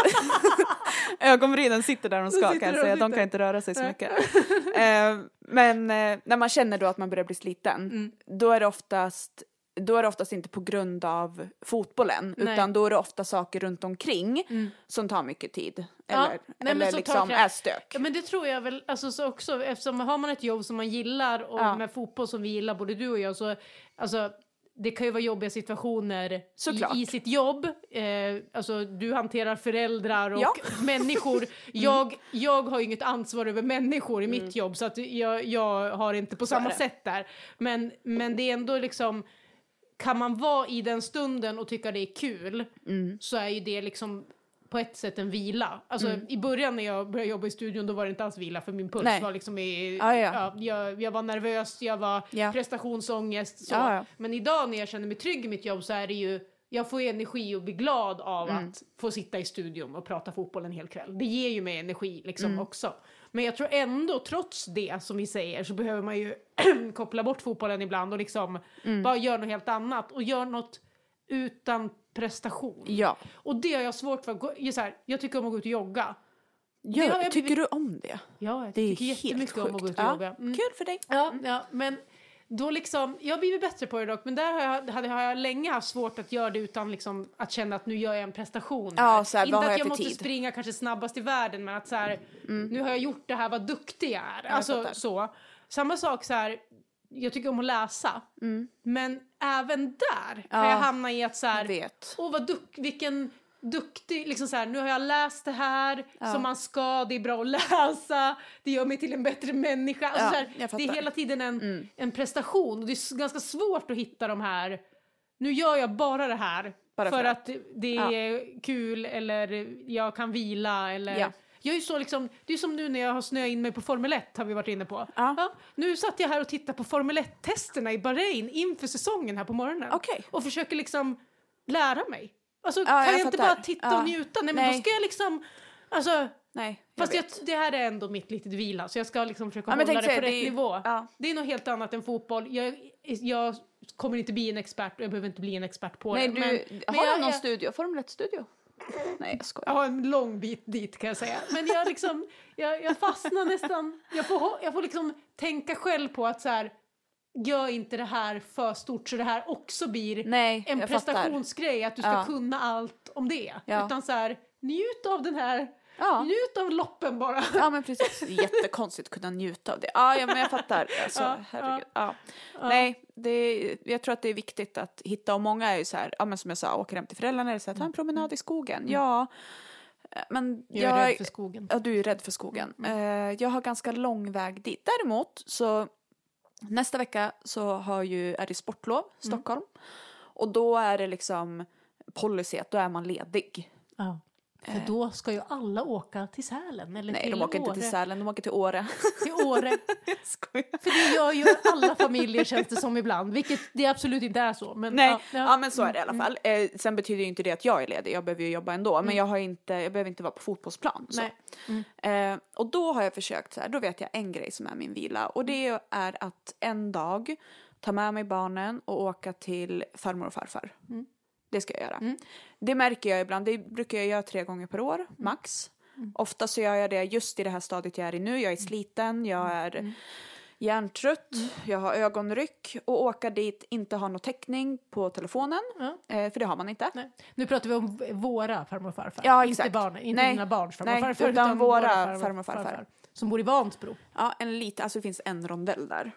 Ögonbrynen sitter där de ska sitter kan jag de säga. De kan inte röra sig så mycket. eh, men eh, när man känner då att man börjar bli sliten, Mm. då är det oftast då är det oftast inte på grund av fotbollen, Nej. utan då är det ofta saker runt omkring Mm. som tar mycket tid. Ja, Eller, nej, men eller liksom är stök. Ja, men det tror jag väl, alltså så också, eftersom har man ett jobb som man gillar och Ja. med fotboll som vi gillar, både du och jag, så alltså det kan ju vara jobbiga situationer i, i sitt jobb. Eh, alltså du hanterar föräldrar och Ja. människor. Jag, jag har ju inget ansvar över människor i mitt jobb så att jag, jag har inte på Så samma sätt där. Men, men det är ändå liksom, kan man vara i den stunden och tycka det är kul Mm. så är ju det liksom på ett sätt en vila. Alltså Mm. i början när jag började jobba i studion då var det inte alls vila för min puls Nej. var liksom i, Ja, ja. ja, jag, jag var nervös, jag var Ja. prestationsångest så. Ja, ja. Men idag när jag känner mig trygg i mitt jobb så är det ju jag får energi och blir glad av Mm. att få sitta i studion och prata fotboll en hel kväll. Det ger ju mig energi liksom Mm. också. Men jag tror ändå, trots det som vi säger, så behöver man ju koppla bort fotbollen ibland och liksom Mm. bara göra något helt annat och göra något utan prestation. Ja. Och det har jag svårt för. gå- Så här, jag tycker om att gå ut och jogga. Gör, jag tycker du om det? Ja, jag Det är tycker helt jättemycket om att gå ut sjukt. och Ja, jogga. Mm. Kul för dig. Ja, ja, men då liksom, jag har blivit bättre på det dock, men där har jag, hade, har jag länge haft svårt att göra det utan liksom att känna att nu gör jag en prestation. Ja, så här, Inte har att jag jag måste tid? springa kanske snabbast i världen, men att så här, nu har jag gjort det här, vad duktig jag är. alltså fattar. så. Samma sak så här, jag tycker om att läsa, men även där kan Ja. jag hamna i att så Jag här. Åh, vad duck, vilken duktig, liksom så här, nu har jag läst det här Ja. som man ska, det är bra att läsa, det gör mig till en bättre människa. Alltså Ja, här, det är hela tiden en, Mm. en prestation och det är ganska svårt att hitta de här, nu gör jag bara det här Bara för, för att det Ja. är kul eller jag kan vila eller... Ja. Jag är så liksom, det är som nu när jag har snöat in mig på Formel 1 har vi varit inne på. Ja. nu satt jag här och tittade på Formel 1-testerna i Bahrain inför säsongen här på morgonen. Okej. Och försöker liksom lära mig. Alltså Ja, kan jag jag, inte bara titta Ja. och njuta? Nej men Nej. då ska jag liksom, alltså Nej, jag Fast jag, det här är ändå mitt litet vila, så jag ska liksom försöka Ja, hålla det på rätt det är- nivå. ja. Det är något helt annat än fotboll. Jag, jag kommer inte bli en expert och jag behöver inte bli en expert på Nej, det. du, men, har men du jag, någon jag, studio? Formel 1-studio? Nej, jag skojar. jag har en lång bit dit kan jag säga. Men jag liksom, jag, jag fastnar nästan, jag får, jag får liksom tänka själv på att så här, gör inte det här för stort så det här också blir Nej, en jag fattar. prestationsgrej, att du ska Ja. kunna allt om det. Ja. Utan så här, njut av den här, Ja. njut av loppen bara. Ja men precis, jättekonstigt att kunna njuta av det. Ja, ja men jag fattar. Alltså, Ja, herregud. Ja. Nej, det är, jag tror att det är viktigt att hitta och många är ju så här, ja men som jag sa, åker hem till föräldrarna eller så här, ta en promenad i skogen. Ja, eh, men Jag är rädd för skogen. Ja, du är rädd för skogen. Eh, jag har ganska lång väg dit. Däremot så nästa vecka så har ju, är det sportlov i Stockholm. Och då är det liksom policy att då är man ledig. Ja. För då ska ju alla åka till Sälen eller Nej, till de åker inte Åre. till Sälen, de åker till Åre. Till Åre. För det gör ju alla familjer känns det som ibland, vilket det absolut inte är så. Men, Nej, ja, ja, ja. men så är det i alla fall. Eh, sen betyder ju inte det att jag är ledig, jag behöver ju jobba ändå. Men jag, har inte, jag behöver inte vara på fotbollsplan. Så. Nej. Eh, och då har jag försökt så här, då vet jag en grej som är min vila. Och det är att en dag ta med mig barnen och åka till farmor och farfar. Det ska jag göra. Det märker jag ibland, det brukar jag göra tre gånger per år, max. Ofta så gör jag det just i det här stadiet jag är i nu. Jag är sliten, jag är hjärntrött, jag har ögonryck och åka dit, inte ha någon täckning på telefonen. Eh, för det har man inte. Nej. Nu pratar vi om våra farmor och farfar. Ja, Inte, exakt. barn, inte Nej. dina barns farmor och farfar. utan våra farmor farmor och farfar. Som bor i Vansbro. Ja, en liten, alltså det finns en rondell där.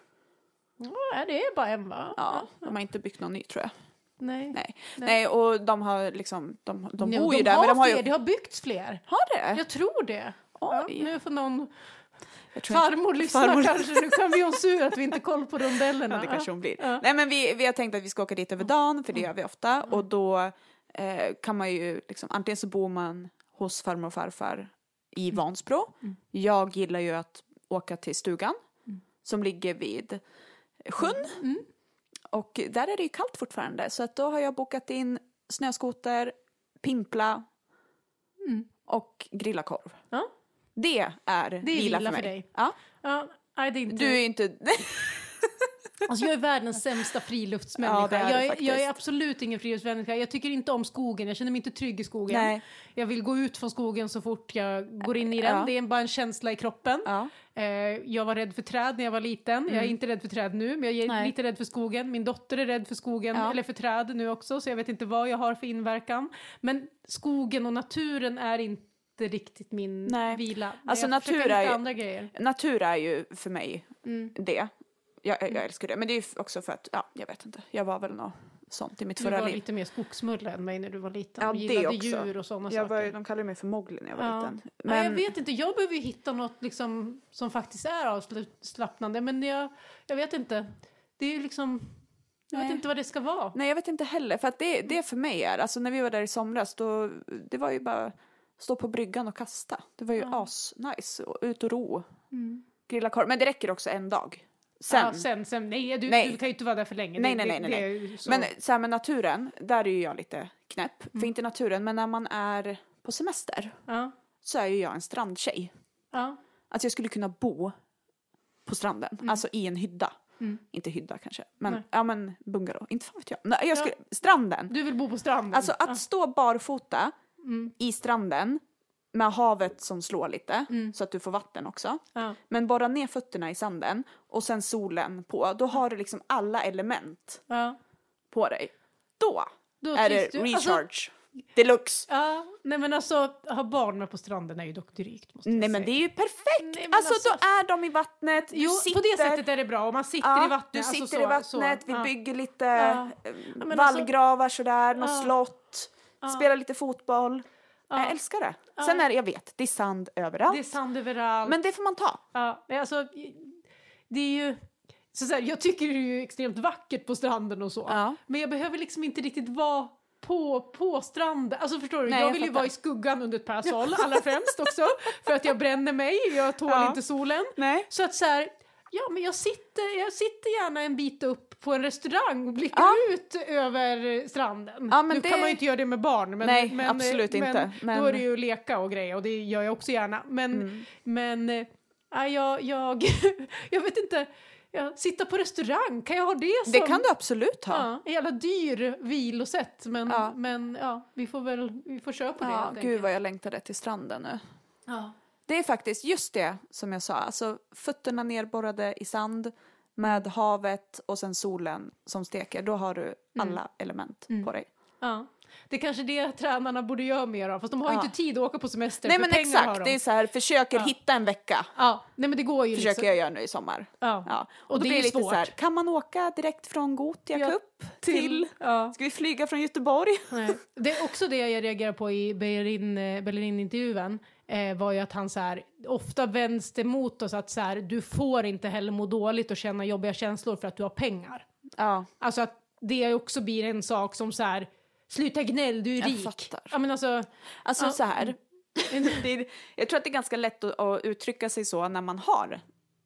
Ja, det är bara en va? Ja, de har inte byggt någon ny tror jag. Nej. Nej, Nej. och de har liksom, de, de bor de ju där. har Men de har fler, ju... det har byggts fler. Har det? Jag tror det. Ja, nu får någon farmor lyssna Farmor- kanske. Nu kan vi oss sur att vi inte koll på rondellerna. Ja, det kanske hon blir. Ja. Nej, men vi, vi har tänkt att vi ska åka dit över dagen, för det gör vi ofta. Och då eh, kan man ju, liksom, antingen så bor man hos farmor och farfar i Vansbro. Jag gillar ju att åka till stugan, som ligger vid sjön. Och där är det ju kallt fortfarande, så att då har jag bokat in snöskoter, pimpla och grilla korv. Ja. Det är, är vila, vila för för mig. dig. Ja. Ja, det inte... Du är inte... Alltså jag är världens sämsta friluftsmänniska. Ja, det är du jag, jag är absolut ingen friluftsmänniska. Jag tycker inte om skogen. Jag känner mig inte trygg i skogen. Nej. Jag vill gå ut från skogen så fort jag går in i den. Ja. Det är bara en känsla i kroppen. Ja. Eh, jag var rädd för träd när jag var liten. Jag är inte rädd för träd nu, men jag är Mm. Nej. lite rädd för skogen. Min dotter är rädd för skogen, Ja. eller för träd nu också, så jag vet inte vad jag har för inverkan. Men skogen och naturen är inte riktigt min Nej. vila. Alltså, natur är ju-. Natur är ju för mig Mm. det. Jag, jag, jag älskar det. Men det är ju också för att, ja, jag vet inte. Jag var väl något sånt i mitt Du förra var liv. lite mer skogsmulle än mig när du var liten. Ja, och gillade också. djur och sådana Jag var, saker. ju- de kallade mig för Mowgli när jag var Ja. liten. Ja, Men, jag vet inte, jag behöver ju hitta något liksom, som faktiskt är avslappnande. Men jag, jag vet inte. Det är ju liksom... Jag vet Nej. inte vad det ska vara. Nej, jag vet inte heller. För att det, det för mig är, alltså när vi var där i somras, då, det var ju bara stå på bryggan och kasta. Det var ju Ja. as-nice. Och Ut och ro. Grilla korv. Men det räcker också en dag. Sen. Ja, sen, sen, nej, du, Nej. du kan ju inte vara där för länge. Nej, nej, nej, nej. så. Men så här med naturen, där är ju jag lite knäpp. Mm. För inte naturen, men när man är på semester ja, så är ju jag en strandtjej. ja, Att jag skulle kunna bo på stranden, alltså i en hydda. Mm. Inte hydda kanske, men, Nej. ja, men bungalow. Inte fan vet jag. Nej, jag skulle, Stranden. Du vill bo på stranden? Alltså att ja. stå barfota Mm. i stranden med havet som slår lite Mm. så att du får vatten också. Ja. Men bara ner fötterna i sanden och sen solen på, då har du liksom alla element Ja. på dig. Då, Då är det du. Alltså, recharge deluxe. ja, nej men alltså, ha barn med på stranden är ju dock drygt. Måste jag Nej men säga. det är ju perfekt! Nej, men alltså, alltså- då är de i vattnet, Jo, sitter... på det sättet är det bra. Om man sitter Ja, i vattnet. du alltså sitter så, i vattnet, så, vi ja. bygger lite Ja. eh, men vallgravar sådär, något slott, spelar lite fotboll. Ja. Jag älskar det. Sen är det, jag vet, det är sand överallt. Det är sand överallt. Men det får man ta. Ja, men alltså, det är ju... Så så här, jag tycker det är ju extremt vackert på stranden och så. Ja. Men jag behöver liksom inte riktigt vara på, på stranden. Alltså förstår du, Nej, jag jag vill ju vara i skuggan under ett parasoll allra främst också. För att jag bränner mig, jag tål Ja. inte solen. Nej. Så att så här, ja men jag sitter, jag sitter gärna en bit upp på en restaurang och blickar Ja. ut över stranden. Ja, men nu det- kan man ju inte göra det med barn. Men, Nej, men, absolut men, inte. Men- Mm. Då är det ju att leka och grejer och det gör jag också gärna. Men, men äh, jag, jag, jag vet inte, ja, sitta på restaurang, kan jag ha det som... Det kan du absolut ha. Ja, en jävla dyr vilosätt men, Ja. men ja, vi får väl vi får köra på det Ja, gud vad jag längtade till stranden nu. Ja. Det är faktiskt just det som jag sa, alltså fötterna nerborrade i sand med havet och sen solen som steker. Då har du alla element på dig. Ja. Det är kanske det tränarna borde göra mer av, fast de har Ja. inte tid att åka på semester Nej men exakt, de. det är så här, försöker Ja. hitta en vecka. Ja, nej men det går ju Försöker liksom. jag göra nu i sommar. Ja. Ja. Och, Och det är svårt. här, kan man åka direkt från Gothia Ja, Cup till... Ja. Ska vi flyga från Göteborg? Nej. Det är också det jag reagerar på i Bellerin, eh, var ju att han så här, ofta vänds det mot oss att så här, du får inte heller må dåligt och känna jobbiga känslor för att du har pengar. Ja. Alltså att det också blir en sak som så här, sluta gnäll, du är Jag rik. fattar. Ja men alltså, Alltså Ja. så här. det är, jag tror att det är ganska lätt att, att uttrycka sig så när man har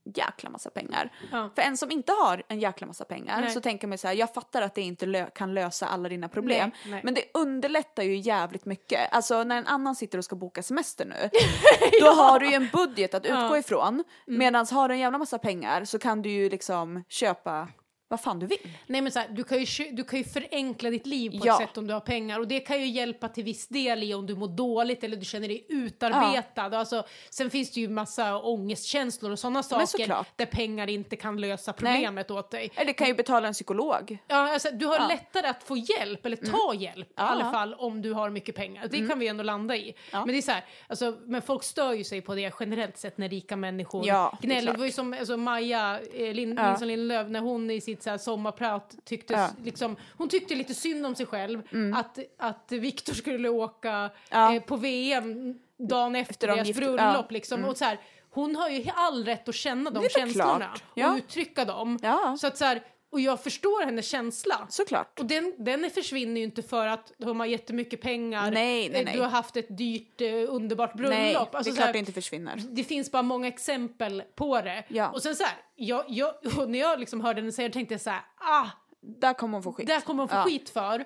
jäkla massa pengar. Ja. För en som inte har en jäkla massa pengar Nej. så tänker man så här, jag fattar att det inte lö- kan lösa alla dina problem. Nej, nej. Men det underlättar ju jävligt mycket. Alltså när en annan sitter och ska boka semester nu, då har du ju en budget att utgå Ja. Mm. ifrån. Medan har du en jävla massa pengar så kan du ju liksom köpa vad fan du vill. Nej men så här, du, kan ju, du kan ju förenkla ditt liv på Ja. ett sätt om du har pengar och det kan ju hjälpa till viss del i om du mår dåligt eller du känner dig utarbetad. Alltså, sen finns det ju massa ångestkänslor och sådana saker där pengar inte kan lösa problemet åt dig. Eller kan ju betala en psykolog. Ja, alltså, du har Ja. lättare att få hjälp, eller ta hjälp i Ja. alla fall om du har mycket pengar. Det kan vi ändå landa i. Ja. Men det är så här, alltså, men folk stör ju sig på det generellt sett när rika människor Ja, det gnäller. klart. Det var ju som alltså, Maja eh, Lin, Ja. Nilsson Lindlöf när hon i sitt så här, sommarprat tyckte, Ja. Mm. liksom, hon tyckte lite synd om sig själv att, att Viktor skulle åka Ja. eh, på VM dagen efter, Efter de deras bröllop. ja. Mm. Liksom, och så här, hon har ju all rätt att känna de känslorna klart. och uttrycka dem. Så att så här, och jag förstår hennes känsla. Såklart. Och den, den försvinner ju inte för att de har jättemycket pengar. Nej, nej, eh, nej. Du har haft ett dyrt, eh, underbart bröllop. Nej, Alltså, det är så klart här, det inte försvinner. det finns bara många exempel på det. Ja. Och sen så här, jag, jag, när jag liksom hörde henne säga det tänkte jag så här, ah, Där kommer hon få skit. där kommer hon få Ja. skit för.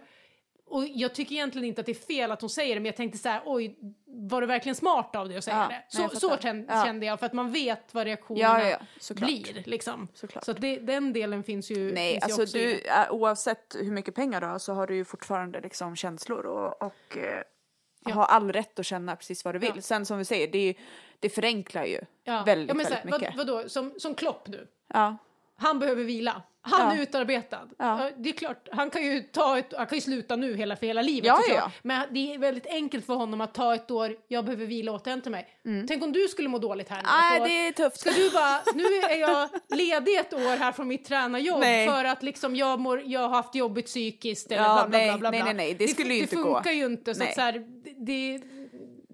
Och jag tycker egentligen inte att det är fel att hon säger det, men jag tänkte så här, oj, var det verkligen smart av dig att säga Ja, det? Så, så kände, Ja. kände jag, för att man vet vad reaktionerna Ja, ja, blir. Liksom. Såklart. Så det, den delen finns ju, Nej, finns alltså ju du, äh, oavsett hur mycket pengar du har så har du ju fortfarande liksom känslor och, och eh, Ja. har all rätt att känna precis vad du vill. Sen som vi säger, det, är, det förenklar ju väldigt, ja, men så väldigt här, mycket. vad, vadå, som, som Klopp nu. Ja. Han behöver vila. Han Ja. är utarbetad. Ja. Det är klart, han kan ju ta ett, han kan ju sluta nu hela, för hela livet Ja, ja. Men det är väldigt enkelt för honom att ta ett år, jag behöver vila och återhämta mig. Tänk om du skulle må dåligt här nu Mm. Nej, år. det är tufft. Ska du bara, nu är jag ledig ett år här från mitt tränarjobb Nej. för att liksom jag, mår, jag har haft jobbigt psykiskt eller Ja, bla, bla, nej, bla, nej, nej, nej, det skulle ju det inte gå. funkar ju inte. Så, så här, det,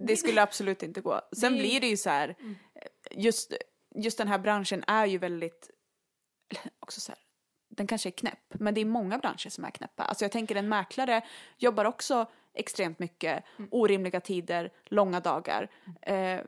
Det skulle absolut inte gå. Sen Det- blir det ju så här, just, just den här branschen är ju väldigt, också så här, den kanske är knäpp, men det är många branscher som är knäppa. Alltså jag tänker en mäklare jobbar också extremt mycket, orimliga tider, långa dagar. Eh,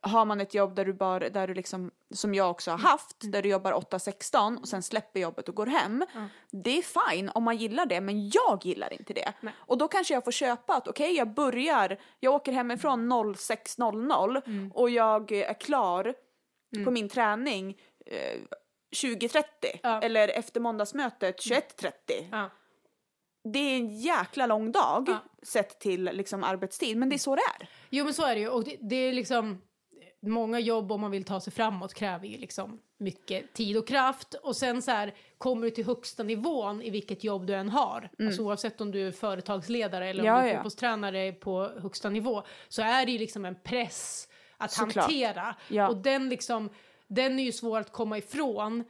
har man ett jobb där du bara, där du liksom, som jag också har haft, där du jobbar 8-16 och sen släpper jobbet och går hem. Det är fine om man gillar det, men jag gillar inte det. Nej. Och då kanske jag får köpa att okej, jag börjar, jag åker hemifrån 06.00 och jag är klar på min träning eh, 20.30 Ja. eller efter måndagsmötet 21.30. ja. Det är en jäkla lång dag Ja. sett till liksom arbetstid, men det är så det är. Jo men så är det ju och det, det är liksom många jobb om man vill ta sig framåt kräver ju liksom mycket tid och kraft och sen så här kommer du till högsta nivån i vilket jobb du än har. Alltså oavsett om du är företagsledare eller om Mm. Ja, du är ja. fotbollstränare på högsta nivå så är det ju liksom en press att Såklart. hantera Ja. och den liksom den är ju svår att komma ifrån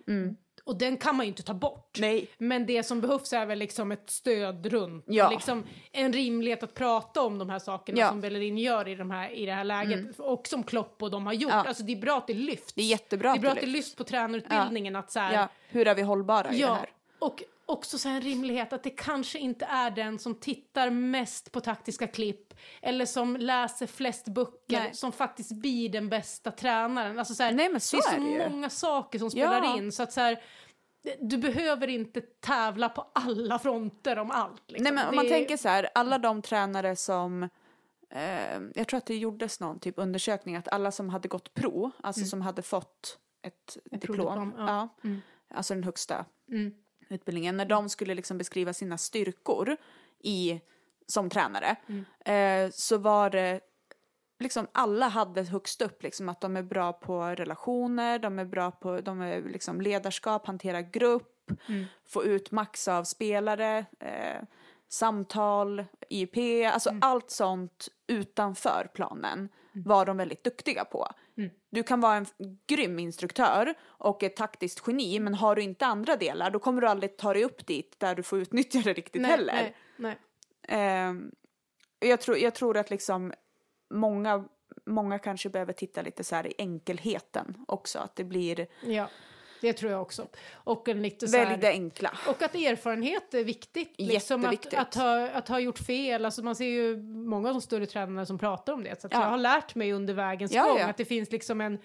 och den kan man ju inte ta bort. Mm. Nej. Men det som behövs är väl liksom ett stöd runt. Ja. Liksom en rimlighet att prata om de här sakerna Ja. som Bellerin gör i, de här, i det här läget. Och som Klopp och de har gjort. Ja. Alltså det är bra att det lyfts. Det är jättebra det är bra att det lyfts på tränarutbildningen. Att så här, hur är vi hållbara i det här? Och, också så en rimlighet att det kanske inte är den som tittar mest på taktiska klipp eller som läser flest böcker Nej. som faktiskt blir den bästa tränaren. Alltså så här, Nej, men så det är så är det ju. många saker som spelar Ja. in så att så här, du behöver inte tävla på alla fronter om allt. Liksom. Nej men om Det man är- tänker så här, alla de tränare som eh, jag tror att det gjordes någon typ undersökning att alla som hade gått pro, alltså som hade fått ett, Ett diplom, provdiplom, ja. ja. alltså den högsta Mm. Utbildningen, när de skulle liksom beskriva sina styrkor i, som tränare Mm. eh, så var det liksom alla hade högst upp liksom att de är bra på relationer, de är bra på de är liksom ledarskap, hantera grupp, Mm. få ut max av spelare, eh, samtal, IP, alltså Mm. allt sånt utanför planen var de väldigt duktiga på. Mm. Du kan vara en grym instruktör och ett taktiskt geni men har du inte andra delar då kommer du aldrig ta dig upp dit där du får utnyttja det riktigt nej, heller. Nej, nej. Ehm, jag, tror, jag tror att liksom många, många kanske behöver titta lite så här i enkelheten också. Att det blir Ja, det tror jag också. Och en lite så här... välj det enkla. Och att erfarenhet är viktigt. Liksom att, att, ha, att ha gjort fel. Alltså man ser ju många av de större tränarna som pratar om det. Så att Ja. jag har lärt mig under vägens Ja, gång ja. att det finns liksom en,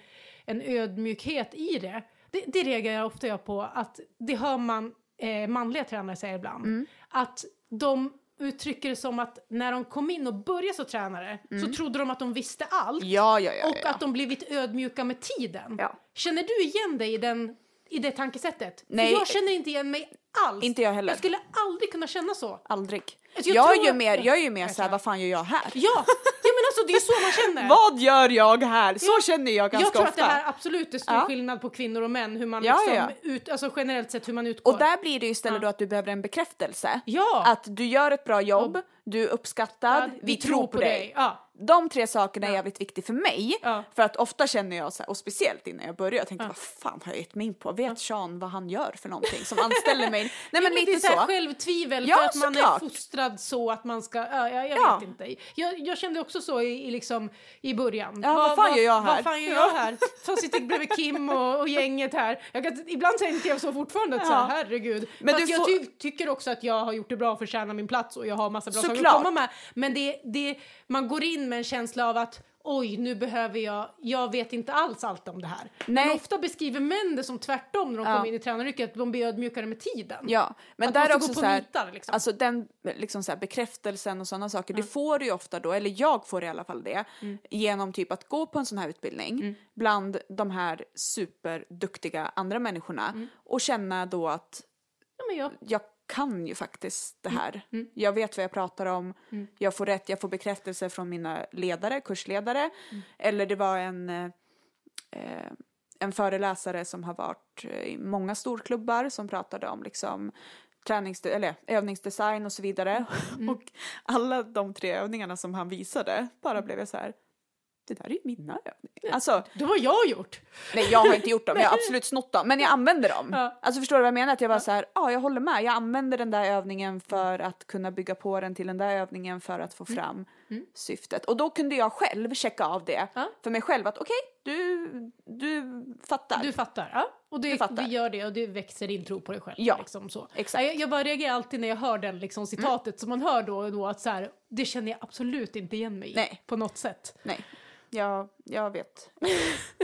en ödmjukhet i det. Det, det reagerar jag ofta jag på. Att det hör man eh, manliga tränare säga ibland. Mm. Att de uttrycker det som att när de kom in och började som tränare så trodde de att de visste allt. Mm. Ja, ja, ja. och att de blivit ödmjuka med tiden. Känner du igen dig i, den, i det tankesättet? Nej. För jag känner inte igen mig alls. Inte jag heller. Jag skulle aldrig kunna känna så. Aldrig. Alltså, jag jag, är ju att- mer, jag är ju mer Jag så här, tror- vad fan gör jag här? Ja, ja men alltså det är så man känner. Vad gör jag här? Så Ja. känner jag ganska jag tror ofta. att det här absolut är stor Ja. skillnad på kvinnor och män, hur man Ja, liksom, ja. Ut, alltså generellt sett hur man utgår. Och där blir det ju istället då att du behöver en bekräftelse. Ja. Att du gör ett bra jobb, du är uppskattad, vi, tror på dig. Ja. De tre sakerna är jävligt viktiga för mig. Ja. För att ofta känner jag så här, och speciellt innan jag börjar, jag tänkte vad fan har jag gett mig in på? Vet Sean vad han gör för någonting som anställer mig? Nej men Ja, lite det är så. Här så. självtvivel Ja, för att man såklart. är fostrad så att man ska, ja, jag, Ja. vet inte. Jag, jag kände också så i, i, liksom, i början. Ja, vad fan gör jag här? Vad fan gör jag här? Som sitter bredvid Kim och, och gänget här. Kan, ibland tänker jag så fortfarande att så här, Ja. herregud. Men Fast du jag får- ty, tycker också att jag har gjort det bra för att tjäna min plats och jag har massa bra saker att komma med. Men det, det, man går in med en känsla av att oj, nu behöver jag, jag vet inte alls allt om det här. Nej. Men ofta beskriver män det som tvärtom när de Ja. kommer in i tränaryrket, att de blir ödmjukare med tiden. Ja, men Att där också så här, nitar, liksom. alltså den liksom så här, bekräftelsen och sådana saker, det får du ju ofta då, eller jag får i alla fall det, Mm. genom typ att gå på en sån här utbildning bland de här superduktiga andra människorna Mm. och känna då att Ja, jag, jag kan ju faktiskt Mm. det här. Jag vet vad jag pratar om, jag får rätt, jag får bekräftelse från mina ledare, kursledare. Mm. Eller det var en, eh, en föreläsare som har varit eh, i många storklubbar som pratade om liksom tränings eller övningsdesign och så vidare. Mm. Och alla de tre övningarna som han visade bara blev jag så här, det där är ju mina övningar. Alltså, det har jag gjort. Nej, jag har inte gjort dem. Jag har absolut snott dem, men jag använder dem. Ja. Alltså förstår du vad jag menar? Att jag var så här, ja, jag håller med. Jag använder den där övningen för att kunna bygga på den till den där övningen för att få Mm. fram syftet. Och då kunde jag själv checka av det Ja. för mig själv att okej, du, du fattar. Du fattar. Ja. Och det, Du det gör det och det växer din tro på dig själv. Ja, liksom så. exakt. Jag, jag bara reagerar alltid när jag hör den liksom, citatet som man hör då och då att så här, det känner jag absolut inte igen mig i Nej. på något sätt. Nej, jag, jag vet.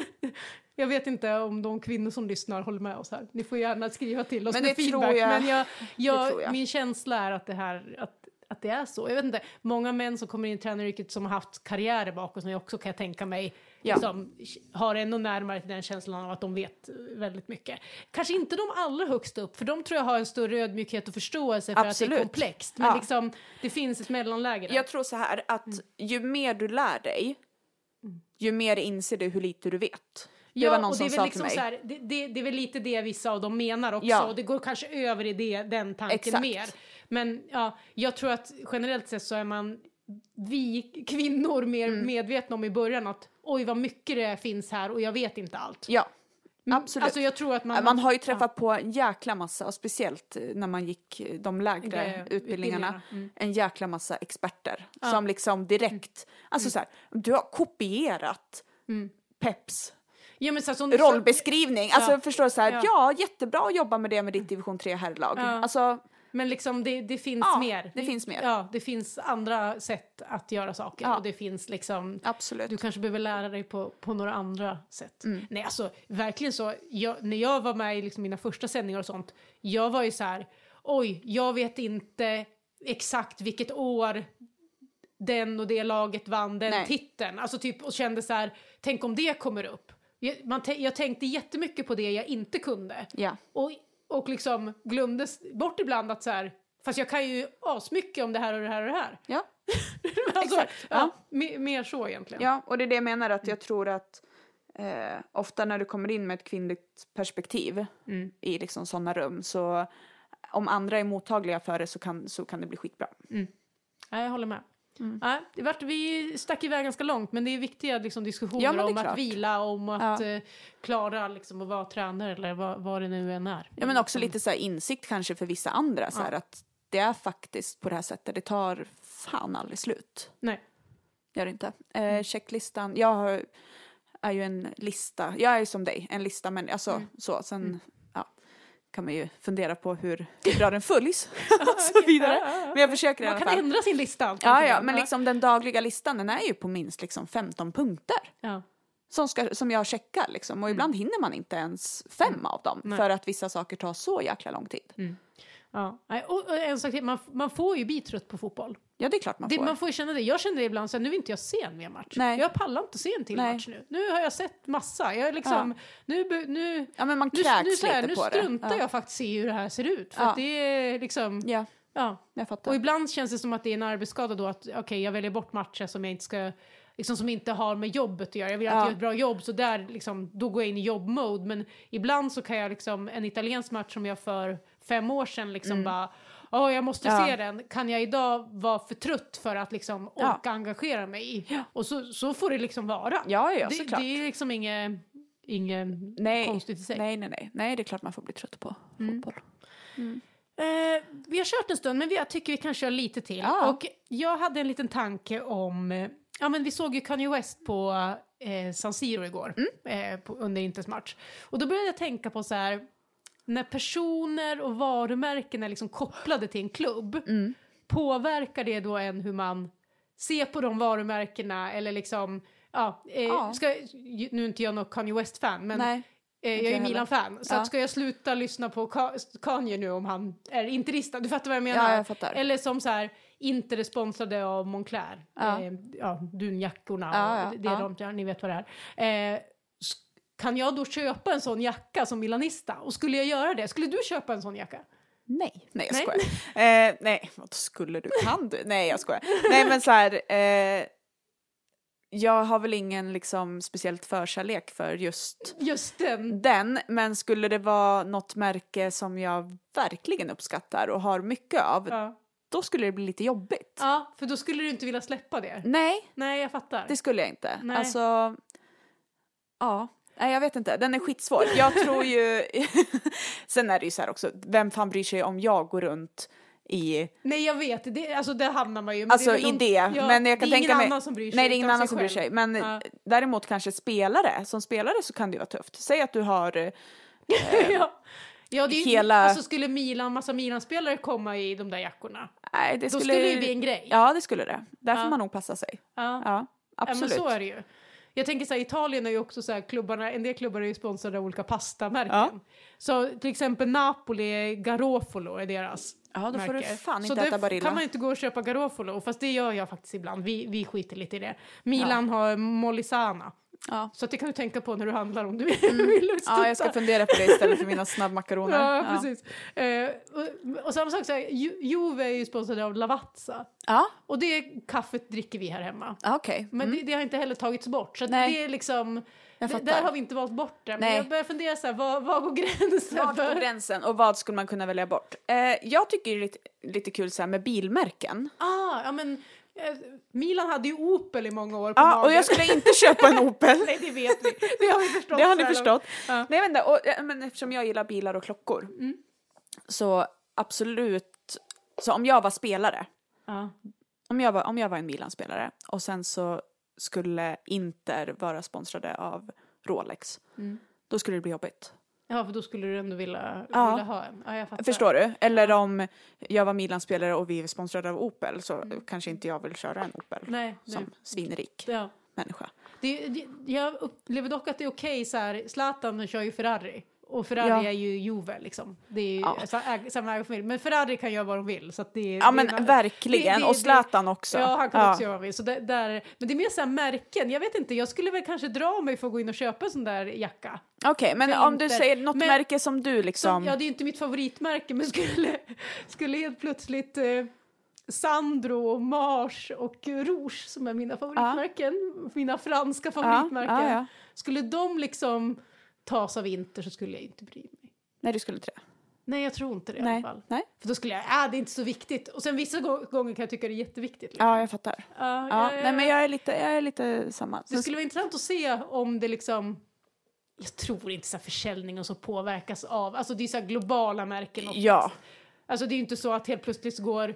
Jag vet inte om de kvinnor som lyssnar håller med oss här. Ni får gärna skriva till oss Men med feedback. jag- Men jag, jag, jag. min känsla är att det här att, att det är så. Jag vet inte, många män som kommer in i tränaryrket som har haft karriärer bakom sig också kan jag tänka mig Ja. liksom, har ändå närmare till den känslan av att de vet väldigt mycket. Kanske inte de allra högst upp, för de tror jag har en större ödmjukhet och förståelse för att det Absolut. är komplext. Men Ja. liksom, det finns ett mellanläge där. Jag tror så här att Mm. ju mer du lär dig, ju mer inser du hur lite du vet. Det var någon och som det är sa väl liksom så här, det, det, det är väl lite det vissa av dem menar också. Ja. Och det går kanske över i det, den tanken Exakt. mer. Men ja, jag tror att generellt sett så är man, vi kvinnor, mer Mm. medvetna om i början att oj vad mycket det finns här och jag vet inte allt. Ja, absolut. Alltså jag tror att man... Man har ju träffat på en jäkla massa, och speciellt eh, när man gick eh, de lägre Det- utbildningarna, mm. en jäkla massa experter som liksom direkt, alltså så här, du har kopierat Mm. Peps Ja, men så, som, rollbeskrivning. Alltså Ja. förstår du så här, Ja. ja. jättebra att jobba med det med ditt division 3 herrlag. Ja. Alltså, Men liksom det, det finns Ja, mer. det finns mer. Ja, det finns andra sätt att göra saker. Ja. Och det finns liksom... absolut. Du kanske behöver lära dig på, på några andra sätt. Mm. Nej, alltså verkligen så. Jag, när jag var med i liksom mina första sändningar och sånt, jag var ju så här, oj, jag vet inte exakt vilket år den och det laget vann den Nej. titeln. Alltså typ och kände så här, tänk om det kommer upp. Jag, man, jag tänkte jättemycket på det jag inte kunde. Ja. Och, och liksom glömde bort ibland att så här, fast jag kan ju asmycket om det här och det här och det här. Ja. alltså, Exakt, ja. ja. me- mer så egentligen. ja, och det är det jag menar att jag tror att eh, ofta när du kommer in med ett kvinnligt perspektiv Mm. i liksom sådana rum så om andra är mottagliga för det så kan, så kan det bli skitbra. Ja, jag håller med. Mm. Ja, det vart, vi stack iväg ganska långt men det är viktiga liksom, diskussioner Ja, är om att klart. vila, om att Ja. eh, klara liksom, att vara tränare eller vad, vad det nu än är. Ja men också lite så insikt kanske för vissa andra så här att det är faktiskt på det här sättet, det tar fan aldrig slut. Nej. Gör det inte. Eh, checklistan, jag har, är ju en lista, jag är som dig, en lista men alltså Mm. så, sen ja, kan man ju fundera på hur, hur bra den följs och så vidare. Men jag försöker i Man alla kan fall. ändra sin lista. Ja, ja, men liksom den dagliga listan den är ju på minst liksom 15 punkter Ja. som, ska, som jag checkar liksom. Och ibland hinner man inte ens fem av dem Nej. för att vissa saker tar så jäkla lång tid. Ja. Nej, Och, och en sak till, man, man får ju bli trött på fotboll. Ja, det är klart man Det, får. man får känna det. Jag känner det ibland, så här, nu vill inte jag se en mer match. Nej. Jag pallar inte se en till Nej. match nu. Nu har jag sett massa. Jag är liksom, nu, be- nu, Ja, men man nu, nu, så här, lite nu på det. struntar Ja. jag faktiskt i hur det här ser ut. För Ja. det är liksom, Ja, ja. jag fattar. Och ibland känns det som att det är en arbetsskada då att okej, jag väljer bort matcher som jag inte ska liksom som inte har med jobbet att göra. Jag vill att Ja. göra ett bra jobb så där liksom, då går jag in i jobbmode. Men ibland så kan jag liksom, en italiensk match som jag för fem år sedan liksom bara Åh, jag måste Mm. Ja. se den. Kan jag idag vara för trött för att liksom Ja. orka engagera mig i? Och så, så får det liksom vara. Ja, ja, det, såklart. det är liksom inget, inget nej, konstigt i sig. nej, nej, nej. Nej, det är klart man får bli trött på Mm. fotboll. Eh, vi har kört en stund, men jag tycker vi kan köra lite till. Ja. Och jag hade en liten tanke om... eh, Ja, men vi såg ju Kanye West på eh, San Siro igår, Mm. eh, på, under Inters match. Och då började jag tänka på så här, när personer och varumärken är liksom kopplade till en klubb, Mm. påverkar det då en hur man ser på de varumärkena eller liksom... Ja, eh, Ja. Ska, nu är inte jag någon Kanye West-fan, men Nej. Eh, jag Inte är. Milan-fan, så Ja. ska jag sluta lyssna på Ka- Kanye nu om han är interistad? Du fattar vad jag menar? Ja, jag fattar. Eller som så här, inte är sponsrade av Moncler. Ja. Eh, ja, dunjackorna Ja, ja, och det ja. de, ni vet vad det är. Kan jag då köpa en sån jacka som milanista? Och skulle jag göra det? Skulle du köpa en sån jacka? Nej, nej jag Nej. skojar. Eh, nej, vad skulle du? Kan du? Nej, jag skojar. Nej, men så här. Eh, jag har väl ingen liksom speciellt förkärlek för just Just den. den, men skulle det vara något märke som jag verkligen uppskattar och har mycket av, Ja. då skulle det bli lite jobbigt. ja, för då skulle du inte vilja släppa det. Nej, Nej, jag fattar. det skulle jag inte. Nej. Alltså, ja. Nej, jag vet inte. Den är skitsvår. Jag tror ju... Sen är det ju så här också, vem fan bryr sig om jag går runt i... Nej, jag vet. Det, alltså, där hamnar man ju. Men Alltså det i det. Ja, men jag kan det är tänka ingen mig... annan som bryr sig. Nej, det är ingen annan som bryr sig. Men Ja. däremot kanske spelare. Som spelare så kan det ju vara tufft. Säg att du har... eh, ja. Ja, det är ju, Hela- alltså skulle Milan, massa Milan-spelare komma i de där jackorna, Nej, det då skulle det ju bli en grej. Ja, det skulle det. Där får man nog passa sig. Ja. Ja, Ja, absolut. men så är det ju. Jag tänker så här, Italien är ju också så här, klubbarna, en del klubbar är ju sponsrade av olika pastamärken. Ja. Så till exempel Napoli, Garofolo är deras Ja, då får du märke. fan så inte äta det Barilla. kan man inte gå och köpa Garofolo, fast det gör jag faktiskt ibland. Vi, vi skiter lite i det. Milan har Molisana. Ja. Så att det kan du tänka på när du handlar om du vill ja, jag ska fundera på det istället för mina snabbmakaroner. Ja, precis. Eh, och, och samma sak, så här, Ju- Juve är ju sponsrade av Lavazza. Ja, Och det kaffet dricker vi här hemma. ja okej. Men Mm. det, det har inte heller tagits bort. Så Nej. det är liksom, där har vi inte valt bort det. Men Nej. jag börjar fundera så här, vad, vad går gränsen Vart går gränsen och vad skulle man kunna välja bort? Eh, jag tycker det är lite, lite kul så här med bilmärken. Ah, ja men Milan hade ju Opel i många år på Ja, och magen. jag skulle inte köpa en Opel. Nej, det vet vi. Det har vi förstått. Det har ni förstått. Ja. Nej, inte, och, eh, men eftersom jag gillar bilar och klockor Mm. så absolut, så om jag var spelare, Ja. om jag var, om jag var en Milan-spelare och sen så skulle Inter vara sponsrade av Rolex. Mm. Då skulle det bli jobbigt. Ja, för då skulle du ändå vilja, Ja. vilja ha en. Ja, jag fattar. Förstår du? Eller om jag var Milan-spelare och vi är sponsrade av Opel så Mm. kanske inte jag vill köra en Opel Nej, nej. som svinrik Ja. människa. Det, det, jag upplever dock att det är okej så här, Zlatan kör ju Ferrari. Och Ferrari Ja. är ju Juve liksom. Det är ju Ja. äg, samma ägarfamilj. Men Ferrari kan göra vad de vill. Så det, Ja det, men det- verkligen, det- och Zlatan också. Ja, han kan också göra vad han vill. Så där, men det är mer så här märken. Jag vet inte, jag skulle väl kanske dra mig för att gå in och köpa en sån där jacka. Okej, men För om du inte- säger något men- märke som du liksom... Som, ja, det är inte mitt favoritmärke, men skulle, skulle helt plötsligt eh, Sandro, Mars och Rouge, som är mina favoritmärken, mina franska favoritmärken, ja, ja. skulle de liksom tas av Inter så skulle jag inte bry mig. Nej, du skulle inte det. Nej, jag tror inte det i Nej. alla fall. Nej. För då skulle jag, ah, det är inte så viktigt. Och sen vissa gå- gånger kan jag tycka det är jätteviktigt. Liksom. Ja, jag fattar. Ja, Ja, ja, ja, nej men ja. jag är lite, jag är lite samma. Det skulle vara intressant att se om det liksom jag tror inte så här försäljning och så påverkas av, alltså det är så globala märken oftast. Ja, Alltså det är ju inte så att helt plötsligt går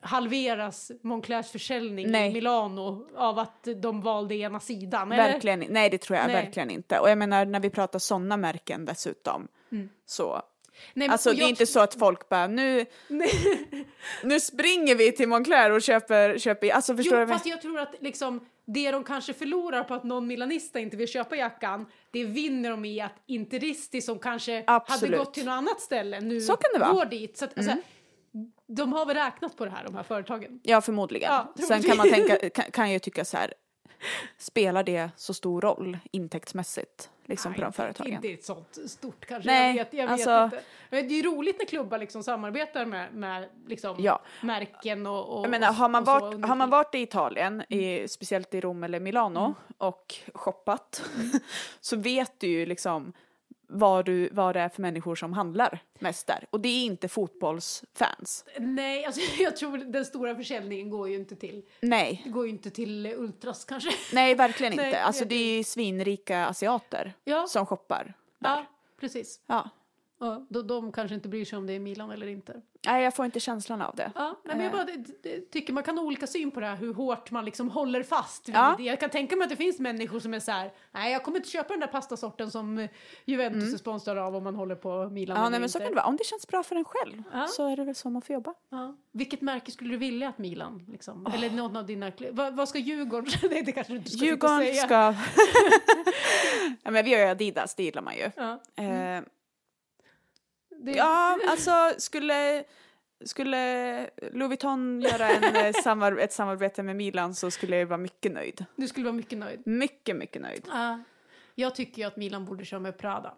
halveras Monclers försäljning Nej. i Milano av att de valde ena sidan. Eller? verkligen. Nej, det tror jag Nej. verkligen inte. Och jag menar, när vi pratar sådana märken dessutom, så... Mm. Nej, men- Alltså och det är jag- inte så att folk bara, nu, nu springer vi till Moncler och köper, köper alltså förstår Jo, du? fast jag tror att liksom det de kanske förlorar på att någon milanista inte vill köpa jackan, det vinner de i att Interisti som kanske Absolut. hade gått till något annat ställe nu Så kan det vara. Mm. går dit. Så att, alltså, de har väl räknat på det här, de här företagen. Ja, förmodligen. Ja, Sen kan man tänka, kan, kan jag ju tycka så här, spelar det så stor roll intäktsmässigt liksom på de företagen? Inte ett sånt stort kanske. Nej, jag vet, jag vet alltså- inte. Men det är ju roligt när klubbar liksom samarbetar med, med liksom Ja. märken och, och Jag menar, har man, så varit, under har man varit i Italien, i, speciellt i Rom eller Milano, och shoppat, så vet du ju liksom vad, du, vad det är för människor som handlar mest där. Och det är inte fotbollsfans. Nej, alltså jag tror den stora försäljningen går ju inte till, Nej, det går ju inte till Ultras kanske. nej verkligen Nej, inte. Alltså det är ju svinrika asiater Ja. som shoppar. Ja, precis. Ja. Ja, de, de kanske inte bryr sig om det är Milan eller inte. Nej, jag får inte känslan av det. Ja, nej, men jag Eh. bara, det, det, tycker man kan ha olika syn på det här, hur hårt man liksom håller fast vid Ja. det. Jag kan tänka mig att det finns människor som är så här, nej jag kommer inte köpa den där pastasorten som Juventus är sponsrad av om man håller på Milan Mm. Ja, eller nej, men inte. så kan det vara. Om det känns bra för en själv Ja. så är det väl så man får jobba. Ja. Vilket märke skulle du vilja att Milan, liksom? eller någon av dina, vad, vad ska Djurgården, nej det kanske du inte ska Djurgården säga. ska... ja, men vi har ju Adidas, det gillar man ju. Ja, Eh, det, ja, alltså skulle, skulle Louis Vuitton göra en, eh, samar- ett samarbete med Milan så skulle jag vara mycket nöjd. Du skulle vara mycket nöjd. Mycket, mycket nöjd. Ja. Jag tycker ju att Milan borde köra med Prada.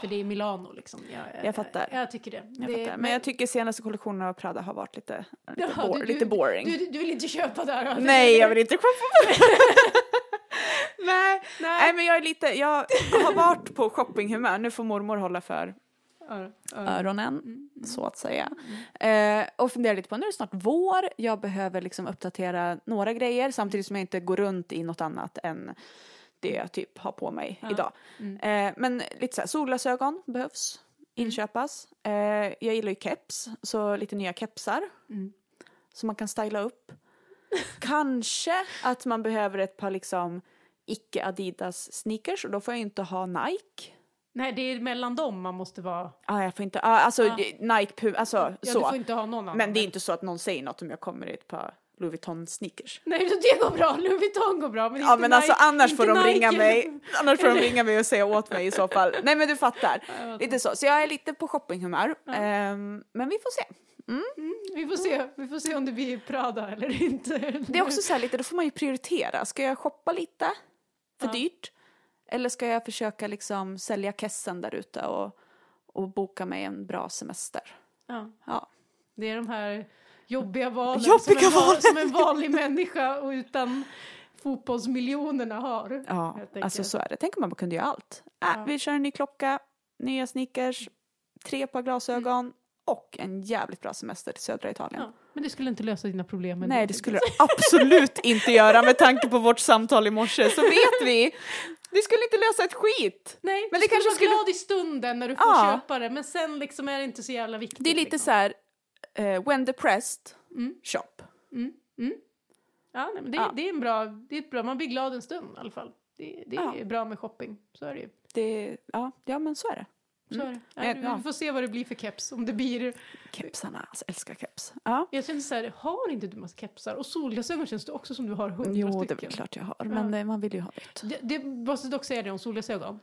För det är Milano liksom. Jag, Jag fattar. Jag, tycker det. Jag det fattar. Men jag tycker senaste kollektionen av Prada har varit lite, lite, Jaha, bor- du- lite boring. Du, du vill inte köpa där? Nej, jag vill inte shoppa Nej, Nej. nej, men jag är lite, jag har varit på shoppinghumör. Nu får mormor hålla för Ja, ja. öronen, så att säga. Eh, och funderar lite på, nu är det snart vår, jag behöver liksom uppdatera några grejer samtidigt som jag inte går runt i något annat än det jag typ har på mig Ja. idag. Eh, men lite så här, solglasögon behövs inköpas. Eh, jag gillar ju keps, så lite nya kepsar Mm. som man kan styla upp. Kanske att man behöver ett par liksom icke Adidas sneakers och då får jag inte ha Nike. Nej, det är mellan dem man måste vara. Ah, jag får inte, ah, alltså Ja. Nike, Puma, alltså Ja, du så. får inte ha någon annan. Men det är inte så att någon säger något om jag kommer i ett par Louis Vuitton sneakers. Nej, det går bra. Louis Vuitton går bra. Men Ja men alltså Nike- annars inte får de ringa Nike. mig, annars får de ringa mig och säga åt mig i så fall. Nej men du fattar. Ja, Lite så. Så jag är lite på shoppinghumör. Ehm, men vi får se. Vi får se. Vi får se om det blir Prada eller inte. Det är också så här lite, då får man ju prioritera. Ska jag shoppa lite för Ja. dyrt? Eller ska jag försöka liksom sälja kessen där ute och, och boka mig en bra semester? Ja. Ja. Det är de här jobbiga valen Jobbiga som, en, valen. som en vanlig människa och utan fotbollsmiljonerna har. Ja, alltså så är det. Tänk om man kunde göra allt. Äh, Ja. Vi kör en ny klocka, nya sneakers, tre par glasögon och en jävligt bra semester till södra Italien. Ja, men det skulle inte lösa dina problem. Nej, det tycker skulle det absolut inte göra med tanke på vårt samtal i morse. Så vet vi, det skulle inte lösa ett skit. Nej, Men det du kanske kanske skulle vara glad i stunden när du får Ja. köpa det, men sen liksom är det inte så jävla viktigt. Det är lite liksom. så här, eh, when depressed, Mm. shop. Ja, nej, men det, Ja. det är en bra, det är bra, man blir glad en stund i alla fall. det, det Ja. är bra med shopping. Så är det ju. Det, ja, ja, men så är det. Så Mm. Ja. Vi får se vad det blir för keps. Om det blir... Kepsarna, alltså älskar keps. Ja. Jag känner så här, har inte du massa kepsar? Och solglasögon känns det också som du har hundra Jo, det är stycken. väl klart jag har, men eh, man vill ju ha nytt. Det, det måste dock säga det om solglasögon.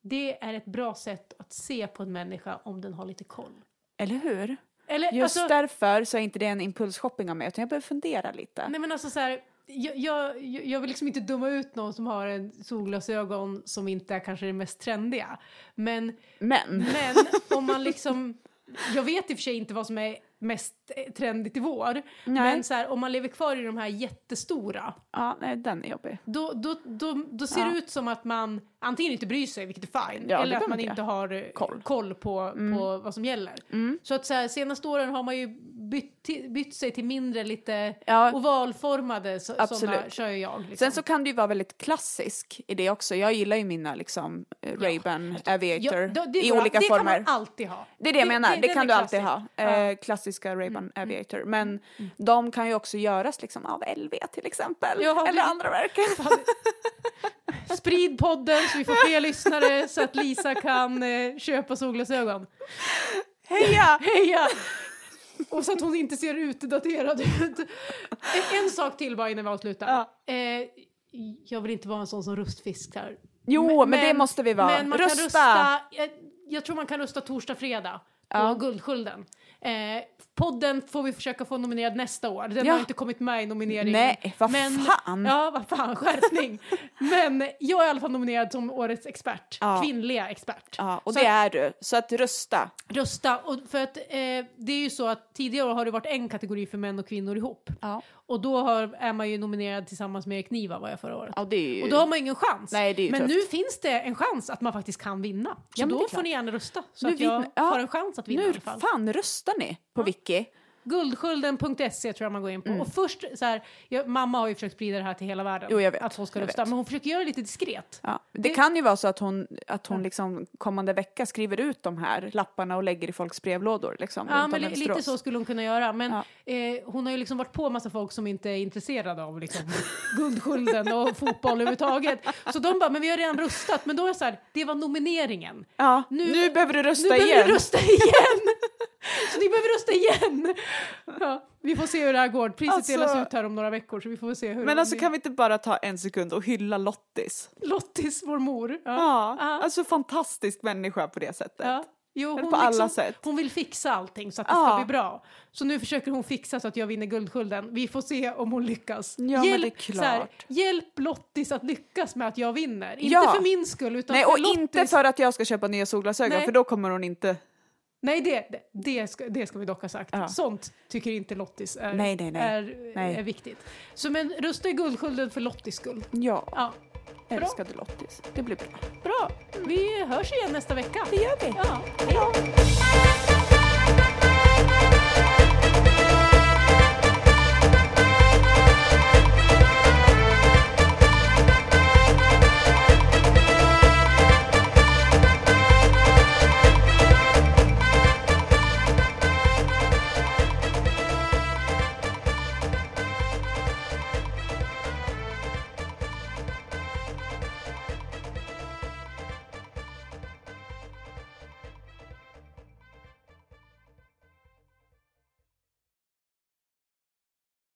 Det är ett bra sätt att se på en människa om den har lite koll. Eller hur? Eller, Just alltså, därför så är inte det en impulsshopping av mig, utan jag behöver fundera lite. Nej men alltså så här, jag, jag, jag vill liksom inte döma ut någon som har en solglasögon som inte är kanske det mest trendiga. Men, Men, men om man liksom, jag vet i och för sig inte vad som är mest trendigt i vår. Nej. Men så här, om man lever kvar i de här jättestora, ja, nej, den är jobbig. då, då, då, då ser Ja. det ut som att man antingen inte bryr sig, vilket är fine, Ja, eller att man inte har eh, Koll. koll på, på vad som gäller. Mm. Så att så här, senaste åren har man ju bytt, bytt sig till mindre lite Ja. ovalformade så, sådana kör jag. Liksom. Sen så kan det ju vara väldigt klassisk i det också. Jag gillar ju mina liksom eh, Ray-Ban Aviator Ja, då- det i olika det former. kan man alltid ha. Det är det jag menar, det, kan du alltid ha. klassisk. Ja. Mm, Eh, klassiska Ray-Ban Aviator. Men de kan ju också göras liksom av LV till exempel. Eller det- andra märken. Sprid podden så vi får fler lyssnare så att Lisa kan eh, köpa solglasögon. Heja! Heja! Och så att hon inte ser utdaterad ut. En, sak till bara innan vi avslutar. Eh, jag vill inte vara en sån som rustfiskar. Jo, men, det måste vi vara. Men man Rösta! kan rösta, jag, jag tror man kan rösta torsdag, fredag på Ja. Guldskölden. Eh, podden får vi försöka få nominerad nästa år. Den Ja. har inte kommit med i nomineringen. Nej, vad men, fan. Ja, vad fan, skärpning. men jag är i alla fall nominerad som årets expert. Ja. Kvinnliga expert. Ja, och Så det att- är du. Så att rösta. Rösta, och för att eh, det är ju så att tidigare har det varit en kategori för män och kvinnor ihop. Ja. Och då har, är man ju nominerad tillsammans med Erik Niva var jag förra året. Ja, ju... Och då har man ingen chans. Nej, det är ju men tufft. nu finns det en chans att man faktiskt kan vinna. Så Ja, då får ni gärna rösta så Nu att jag ja. har en chans att vinna i nu alla fall. fan röstar ni på Vicky. Guldskölden.se tror jag man går in på. Och först så här, jag, mamma har ju försökt sprida det här till hela världen. Mm. Jo, jag vet. Att folk ska rösta. Men hon försöker göra det lite diskret. Ja. Det, Det- kan ju vara så att hon, att hon liksom kommande vecka skriver ut de här lapparna och lägger i folks brevlådor. Liksom, Ja, men lite så skulle hon kunna göra. Men Ja. eh, hon har ju liksom varit på massa folk som inte är intresserade av liksom, Guldskölden och fotboll överhuvudtaget. Så de bara, men vi har redan röstat. Men då är det så här, det var nomineringen. Ja, Nu- nu, behöver du rösta nu behöver igen. vi rösta igen! ni behöver rösta igen! Ja, vi får se hur det här går. Priset Alltså- delas ut här om några veckor så vi får se hur Men alltså blir. kan vi inte bara ta en sekund och hylla Lottis? Lottis, vår mor. Ja. Ja, alltså fantastisk människa på det sättet. Ja. Jo, hon, på alla liksom, sätt. hon vill fixa allting så att det Ja. ska bli bra. Så nu försöker hon fixa så att jag vinner Guldskölden. Vi får se om hon lyckas. Ja, men det är hjälp, här, hjälp Lottis att lyckas med att jag vinner. Inte Ja. för min skull utan Nej, för och Lottis. inte för att jag ska köpa nya solglasögon, Nej. för då kommer hon inte... Nej, det, det, ska, det ska vi dock ha sagt. Ja. Sånt tycker inte Lottis är, Nej, nej, nej. Är, är viktigt. Så men rösta i Guldskölden för Lottis skull. Ja, Ja, älskade Lottis. Det blir bra. bra. Vi hörs igen nästa vecka. Det gör vi. Ja, hej då.